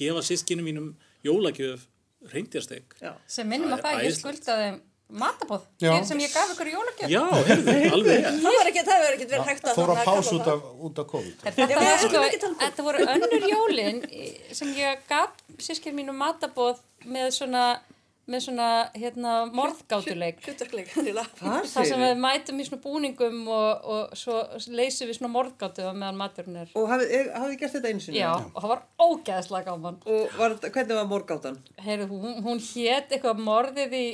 gefa sískinu mínum jólagjöf reyndjársteg. Já. Sem minnum að Það er ég skuldaði matabóð, fyrir sem ég gaf ykkur jólagjöf. Já, heyrðu, alveg. Það var ekki, það var ekki verið hægt að Fór að þarna pása kalla út af, út af COVID. Sko, um það. þetta voru önnur jólin sem ég gaf sískir mínu matabóð með svona með svona hérna morðgátuleik. það sem við mætum í svona búningum og, og svo leysum við svona morðgátu meðan maturinn er. Og hafið þið gert þetta einu sinni? já, og það var ógeðslega gaman. Og var, hvernig var morgáttan? Heyrðu, hún, hún hét eitthvað morðið í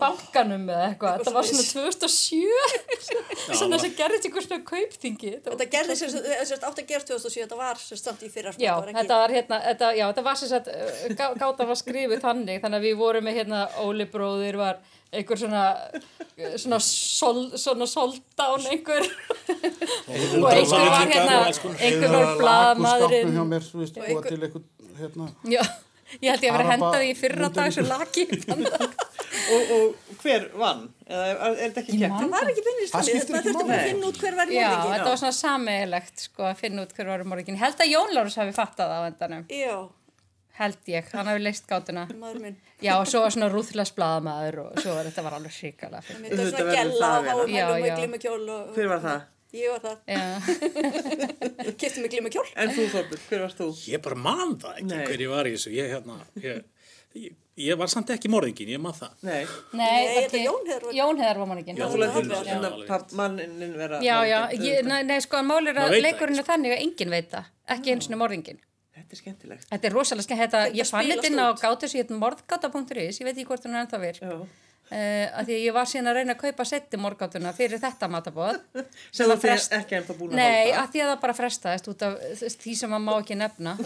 bankanum eða eitthvað, þetta var svona 2007 svona sem gerðist ykkur svona kaupþingi. Þetta var Þetta gerði sem sagt- sem sagt átt að gera 2007, þetta var sem samt í fyrra sko, Já, þetta var ekki- þetta var hérna, þetta, já, þetta var sem sagt, uh, gá- gátan var skrifið þannig, þannig að við vorum með hérna, Óli bróðir var einhver svona, uh, svona, sol, svona soldán einhver, og einhver var hérna, einhver var hjá blaðmaðurinn, mér, já, ég held ég að vera Araba- hendað í fyrra dag svo laki, Og, og hver vann? Eða er, er þetta ekki kæft? Það var ekki skiptir þetta máli. bara að finna út hver var já, morðingin. þetta var svona sameigilegt, sko, að finna út hver var morgin. Held að Jón Lárus hafi fattað það á endanum, Já, held ég, hann hafi leist gátuna. maður minn. Já, og svo var svona rúðlas blaðamaður og svo var þetta var alveg hrikalega fyrir. Þetta var svona háum Já, hælum já. með glímukjól og... Hver var það? Ég var það. Kefti mig glímukjól. En þú Þorbjörn, hver varst þú? Ég bara man það ekki Nei. hver ég var í þessu. Ég, hérna, ég, ég, ég var samt ekki morðingin, ég man það. Nei, Nei, þetta ekki- Jón Heiðar var- Jón Heiðar var manningin. Já, þú Já, lættir já, já. hérna mannin vera Já, já, ég, nei, nei, sko, mál er að leikurinn er þannig að enginn veit það, ekki eins og morðingin. Þetta er skemmtilegt. Þetta er rosalega skemmt, þetta, Þetta ég fann þetta inn á út. gátu sem hétt morðgáta.is, ég veit ekki hvort hún er ennþá virk, Já. Uh, að því að ég var síðan að reyna að kaupa setti morðgátuna fyrir þetta matabóð. Sem Það frest- ekki ennþá búin að Nei, halda. að því að það bara frestaðist út af því sem maður má ekki nefna.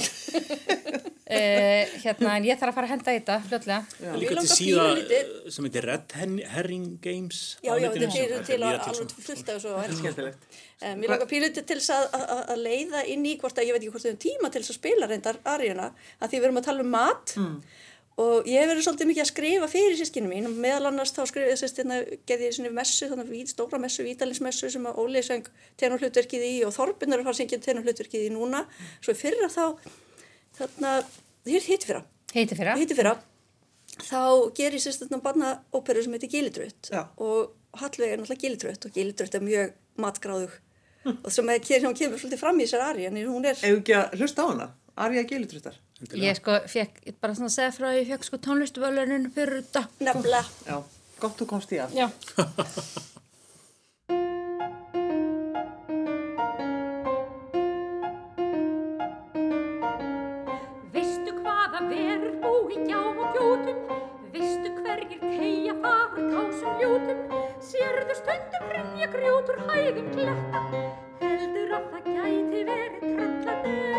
uh, hérna, en ég þarf að fara að henda í þetta, fljótlega. Líka til langar síða pínulítið- sem heitir Red Herring Games. Já, já, þetta er til að alveg fullt af þessu. Skemmtilegt. Eh, Mér langar píliti til að, að, að leiða inn í hvort að ég veit ekki hvort þau um tíma til að spila reyndar aríuna að því við erum að tala um mat Mm. Og ég hef verið svolítið mikið að skrifa fyrir sískinu mín og meðal annars þá skrifið þess að gerði ég svona messu, þannig að stóra messu, vítalinsmessu sem að Óli söng tenurhlutverkið í og Þorbjörn er að fara að syngja tenurhlutverkið í núna. Svo fyrra þá þarna, hér hitti fyrra Heiti fyrir hitti fyrra þá gerir ég sérstættan barna óperu sem heitir Gilitröð. Já. og Hallveig er náttúrulega Gilitröð og Gilitröð er mjög matgráðug. Og sem, er, sem kemur svolítið fram í þessar ari en hún er Ef ekki að hlusta á hana, Arja Gilitruttar. Ég sko fekk, bara svona að segja frá að ég fekk sko tónlistvölunin fyrir þetta. nefnilega Já, gott þú komst í að. Já. Veistu hvaða verur búi gjám og gjótum? Veistu hverjir tegja þar úr kásum ljótum? Sérðu stundum hrinja grjótur hæðum kletta? Heldur að það gæti verið tröllanetta?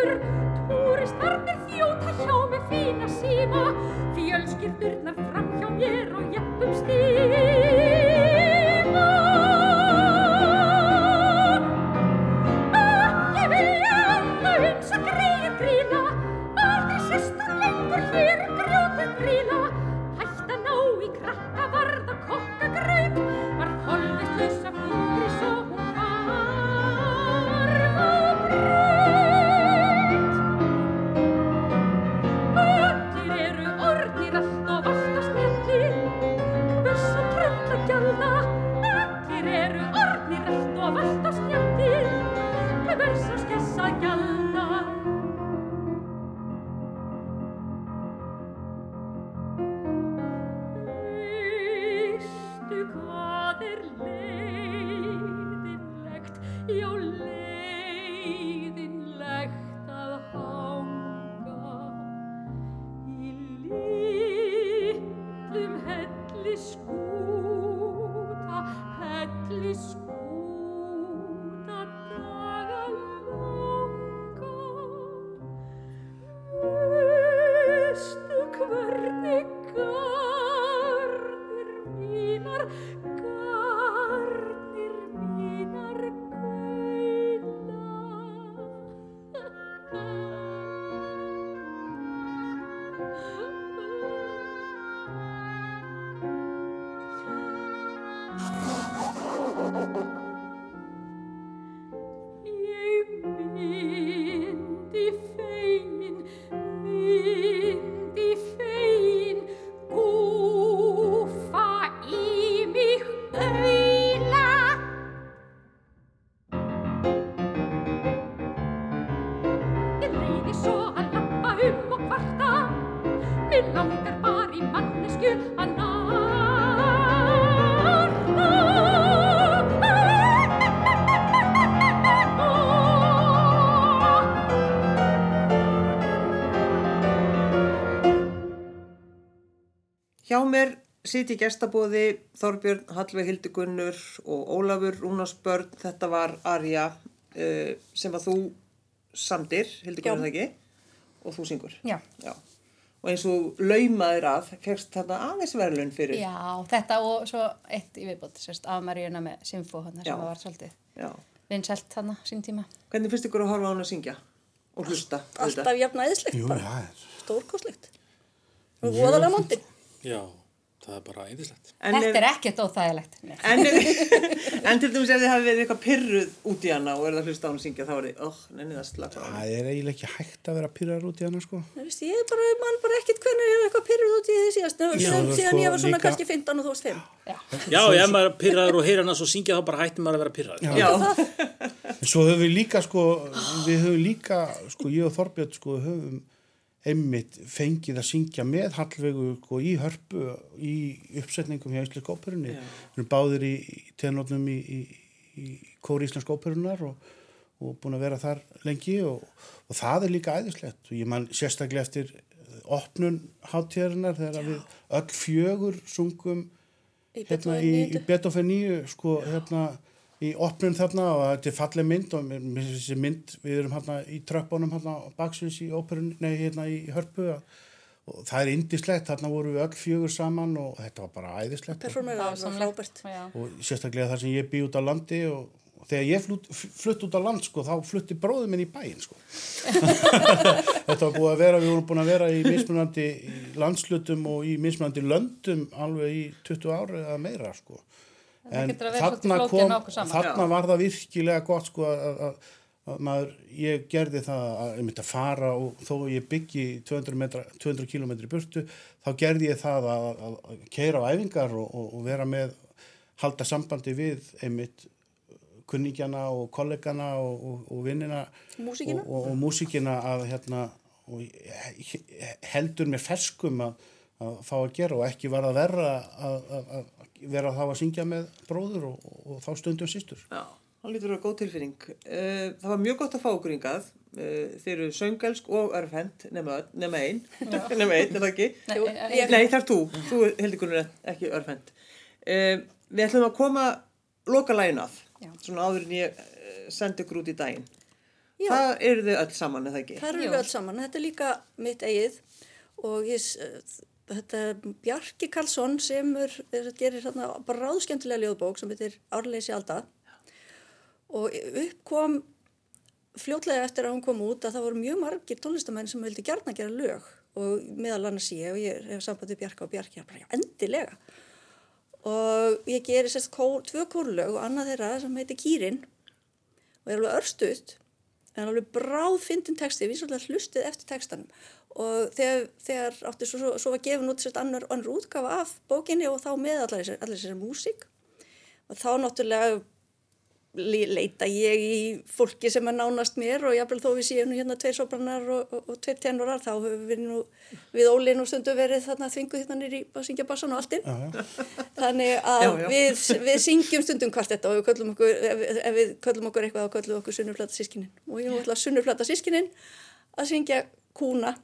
Lengur Túristarnir þjóta hjá með fína síma Fjölskyldurnar fram Oh, oh, oh. Í gestabóði Þorbjörn Hallveig Hildigunnur og Ólafur Rúnarsbörn, þetta var Arja uh, sem að þú samdir, Hildigunnur það ekki, og þú syngur. Já. Já. Og eins og laumaðir að, fegst þarna aðeins verðlun fyrir. Já, þetta og svo eitt í viðbót, sérst, af Maríuna með Sinfo, hann sem var svolítið Já. vinsælt hann sín tíma. Hvernig finnst ykkur að horfa á hann að syngja og hlusta? Alltaf jafn æðislegt Jú, bara, það stórkostlegt. Og voðalega mondin. Já, það er bara. En Þetta er ekkert óþægilegt. En, en til dæmis ef þið hafi verið eitthvað pyrruð út í hana og er það hlusta á að syngja þá er þið, oh, nenni það slaka. Það er eiginlega ekki hægt að vera pyrrar út í hana sko. Þú veist, ég er bara, man bara ekkert hvernig ég er eitthvað pyrruð út í því síðast. Já, síðan, sko ég var svona líka- kannski 15 og þú varst 5. Já, ef maður er pyrraður og heyrir hana svo syngja þá bara hættir maður að vera pyrraður. Já, En Svo höfum við líka sko, við höfum líka, og einmitt fengið að syngja með Hallvegu sko, í hörpu í uppsetningum hjá Íslensk óperunni. Við erum báðir í, tenotnum í, í, í kóri Íslensk óperunar og, og búin að vera þar lengi og, og það er líka æðislegt. Og ég man sérstaklega eftir opnun hátíðarinnar þegar við öll fjögur sungum Í hérna Beethoven í, í níundu. Beethoven 9 sko hérna í opnun þarna og þetta er falleg mynd og þessi mynd við erum hérna í tröppunum hérna baksins í óperun, nei hérna í hörpu að- og það er indislegt, þarna voru við öll fjögur saman og þetta var bara æðislegt. Og, Performera, það var frábært. Og sérstaklega þar sem ég bý út á landi og, og þegar ég flutt, flutt út á land sko þá flutti bróður minn í bæinn sko. Þetta var búið að vera, við vorum búin að vera í mismunandi í landslutum og í mismunandi löndum alveg í 20 ári eða meira sko en þarna, saman. þarna var það virkilega gott sko að, að, að maður, ég gerði það að ég myndi að fara og þó ég byggi 200, metra, 200 km í burtu þá gerði ég það að, að, að keira á æfingar og, og, og vera með halda sambandi við einmitt kunningjana og kollegana og, og, og vinnina Músíkina. og, og, og músíkina að hérna heldur mér ferskum að, að fá að gera og ekki var að vera að, að, að vera þá að syngja með bróður og, og, og þá stundum sýstur. já, hann lítur að vera góð tilfinning. Uh, það var mjög gott að fá okkur hingað. Uh, þeir eru söngelsk og örfhend, nema, nema ein, nema ein, er það ekki? Nei, eh, Nei, það er þú, þú heldur er ekki örfend. Uh, við ætlum að koma loka lægin að, Já. svona áður en ég uh, sendi ykkur út í daginn. Já. Það eru þau öll saman, er það ekki? Það eru við öll saman. Þetta er líka mitt eigið og ég, eh, þetta Bjarki Karlsson sem er, er, gerir hérna bara ráðskemmtilega ljóðbók sem heitir Árleysi Alda. Og upp kom fljótlega eftir að hún kom út að það voru mjög margir tónlistamenn sem vildi gjarna gera lög og meðal annars ég og ég hef sambandið Bjarka og Bjarki bara, endilega. Og ég gerir sérst kór, tvö kórlög og annað þeirra sem heitir Kýrin og er alveg örstuðt en alveg bráð fyndin texti, við svolítið hlustið eftir textanum og þegar, þegar átti svo, svo, svo var gefin út sérst annar, annar útgafa af bókinni og þá með allar þessar, allar þessar músík. Og þá náttúrulega le- leita ég í fólki sem er nánast mér og jáfnvel þó við séum nú hérna tveir sopranar og, og, og tveir tenorar þá hefur við nú við Óli nú stundu verið þarna þvinguð hérna nýri að syngja bassan og alltinn þannig að Já, já. Við, við syngjum stundum hvart þetta og við köllum okkur, ef, ef við köllum okkur eitthvað þá köllum okkur sunnuflata sískinin og ég er nú alltaf sunnuflata sískinin að syngja kúna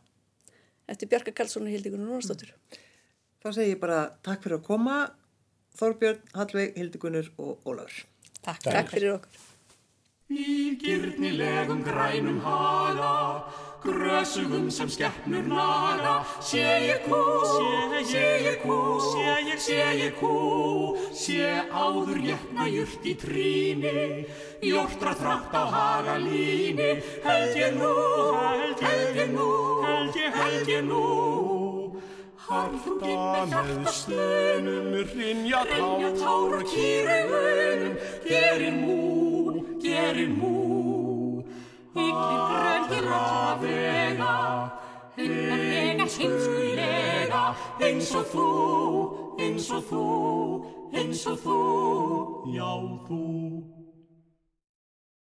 eftir Bjarka Karlsson og Hildigunum Nónastóttur Þá segi ég bara takk fyrir að koma, Þorbjörn, Hallveig, Hildigunnur og Ólafur. Takk. Takk fyrir okkur Í gyrnilegum grænum haga, grösugum sem skeppnur naga, sé ég kú, sé ég kú, sé ég kú, sé áður jötna jurt í tríni, jórtra þrátt á haga líni, held ég nú, held ég nú, held ég nú. Harða með stunum, rinja tár og kýraugunum, gerir mú, gerir mú. Yklir gröndir vega, hunnarlega, heimskulega, eins og þú, eins og þú, eins og þú, já þú.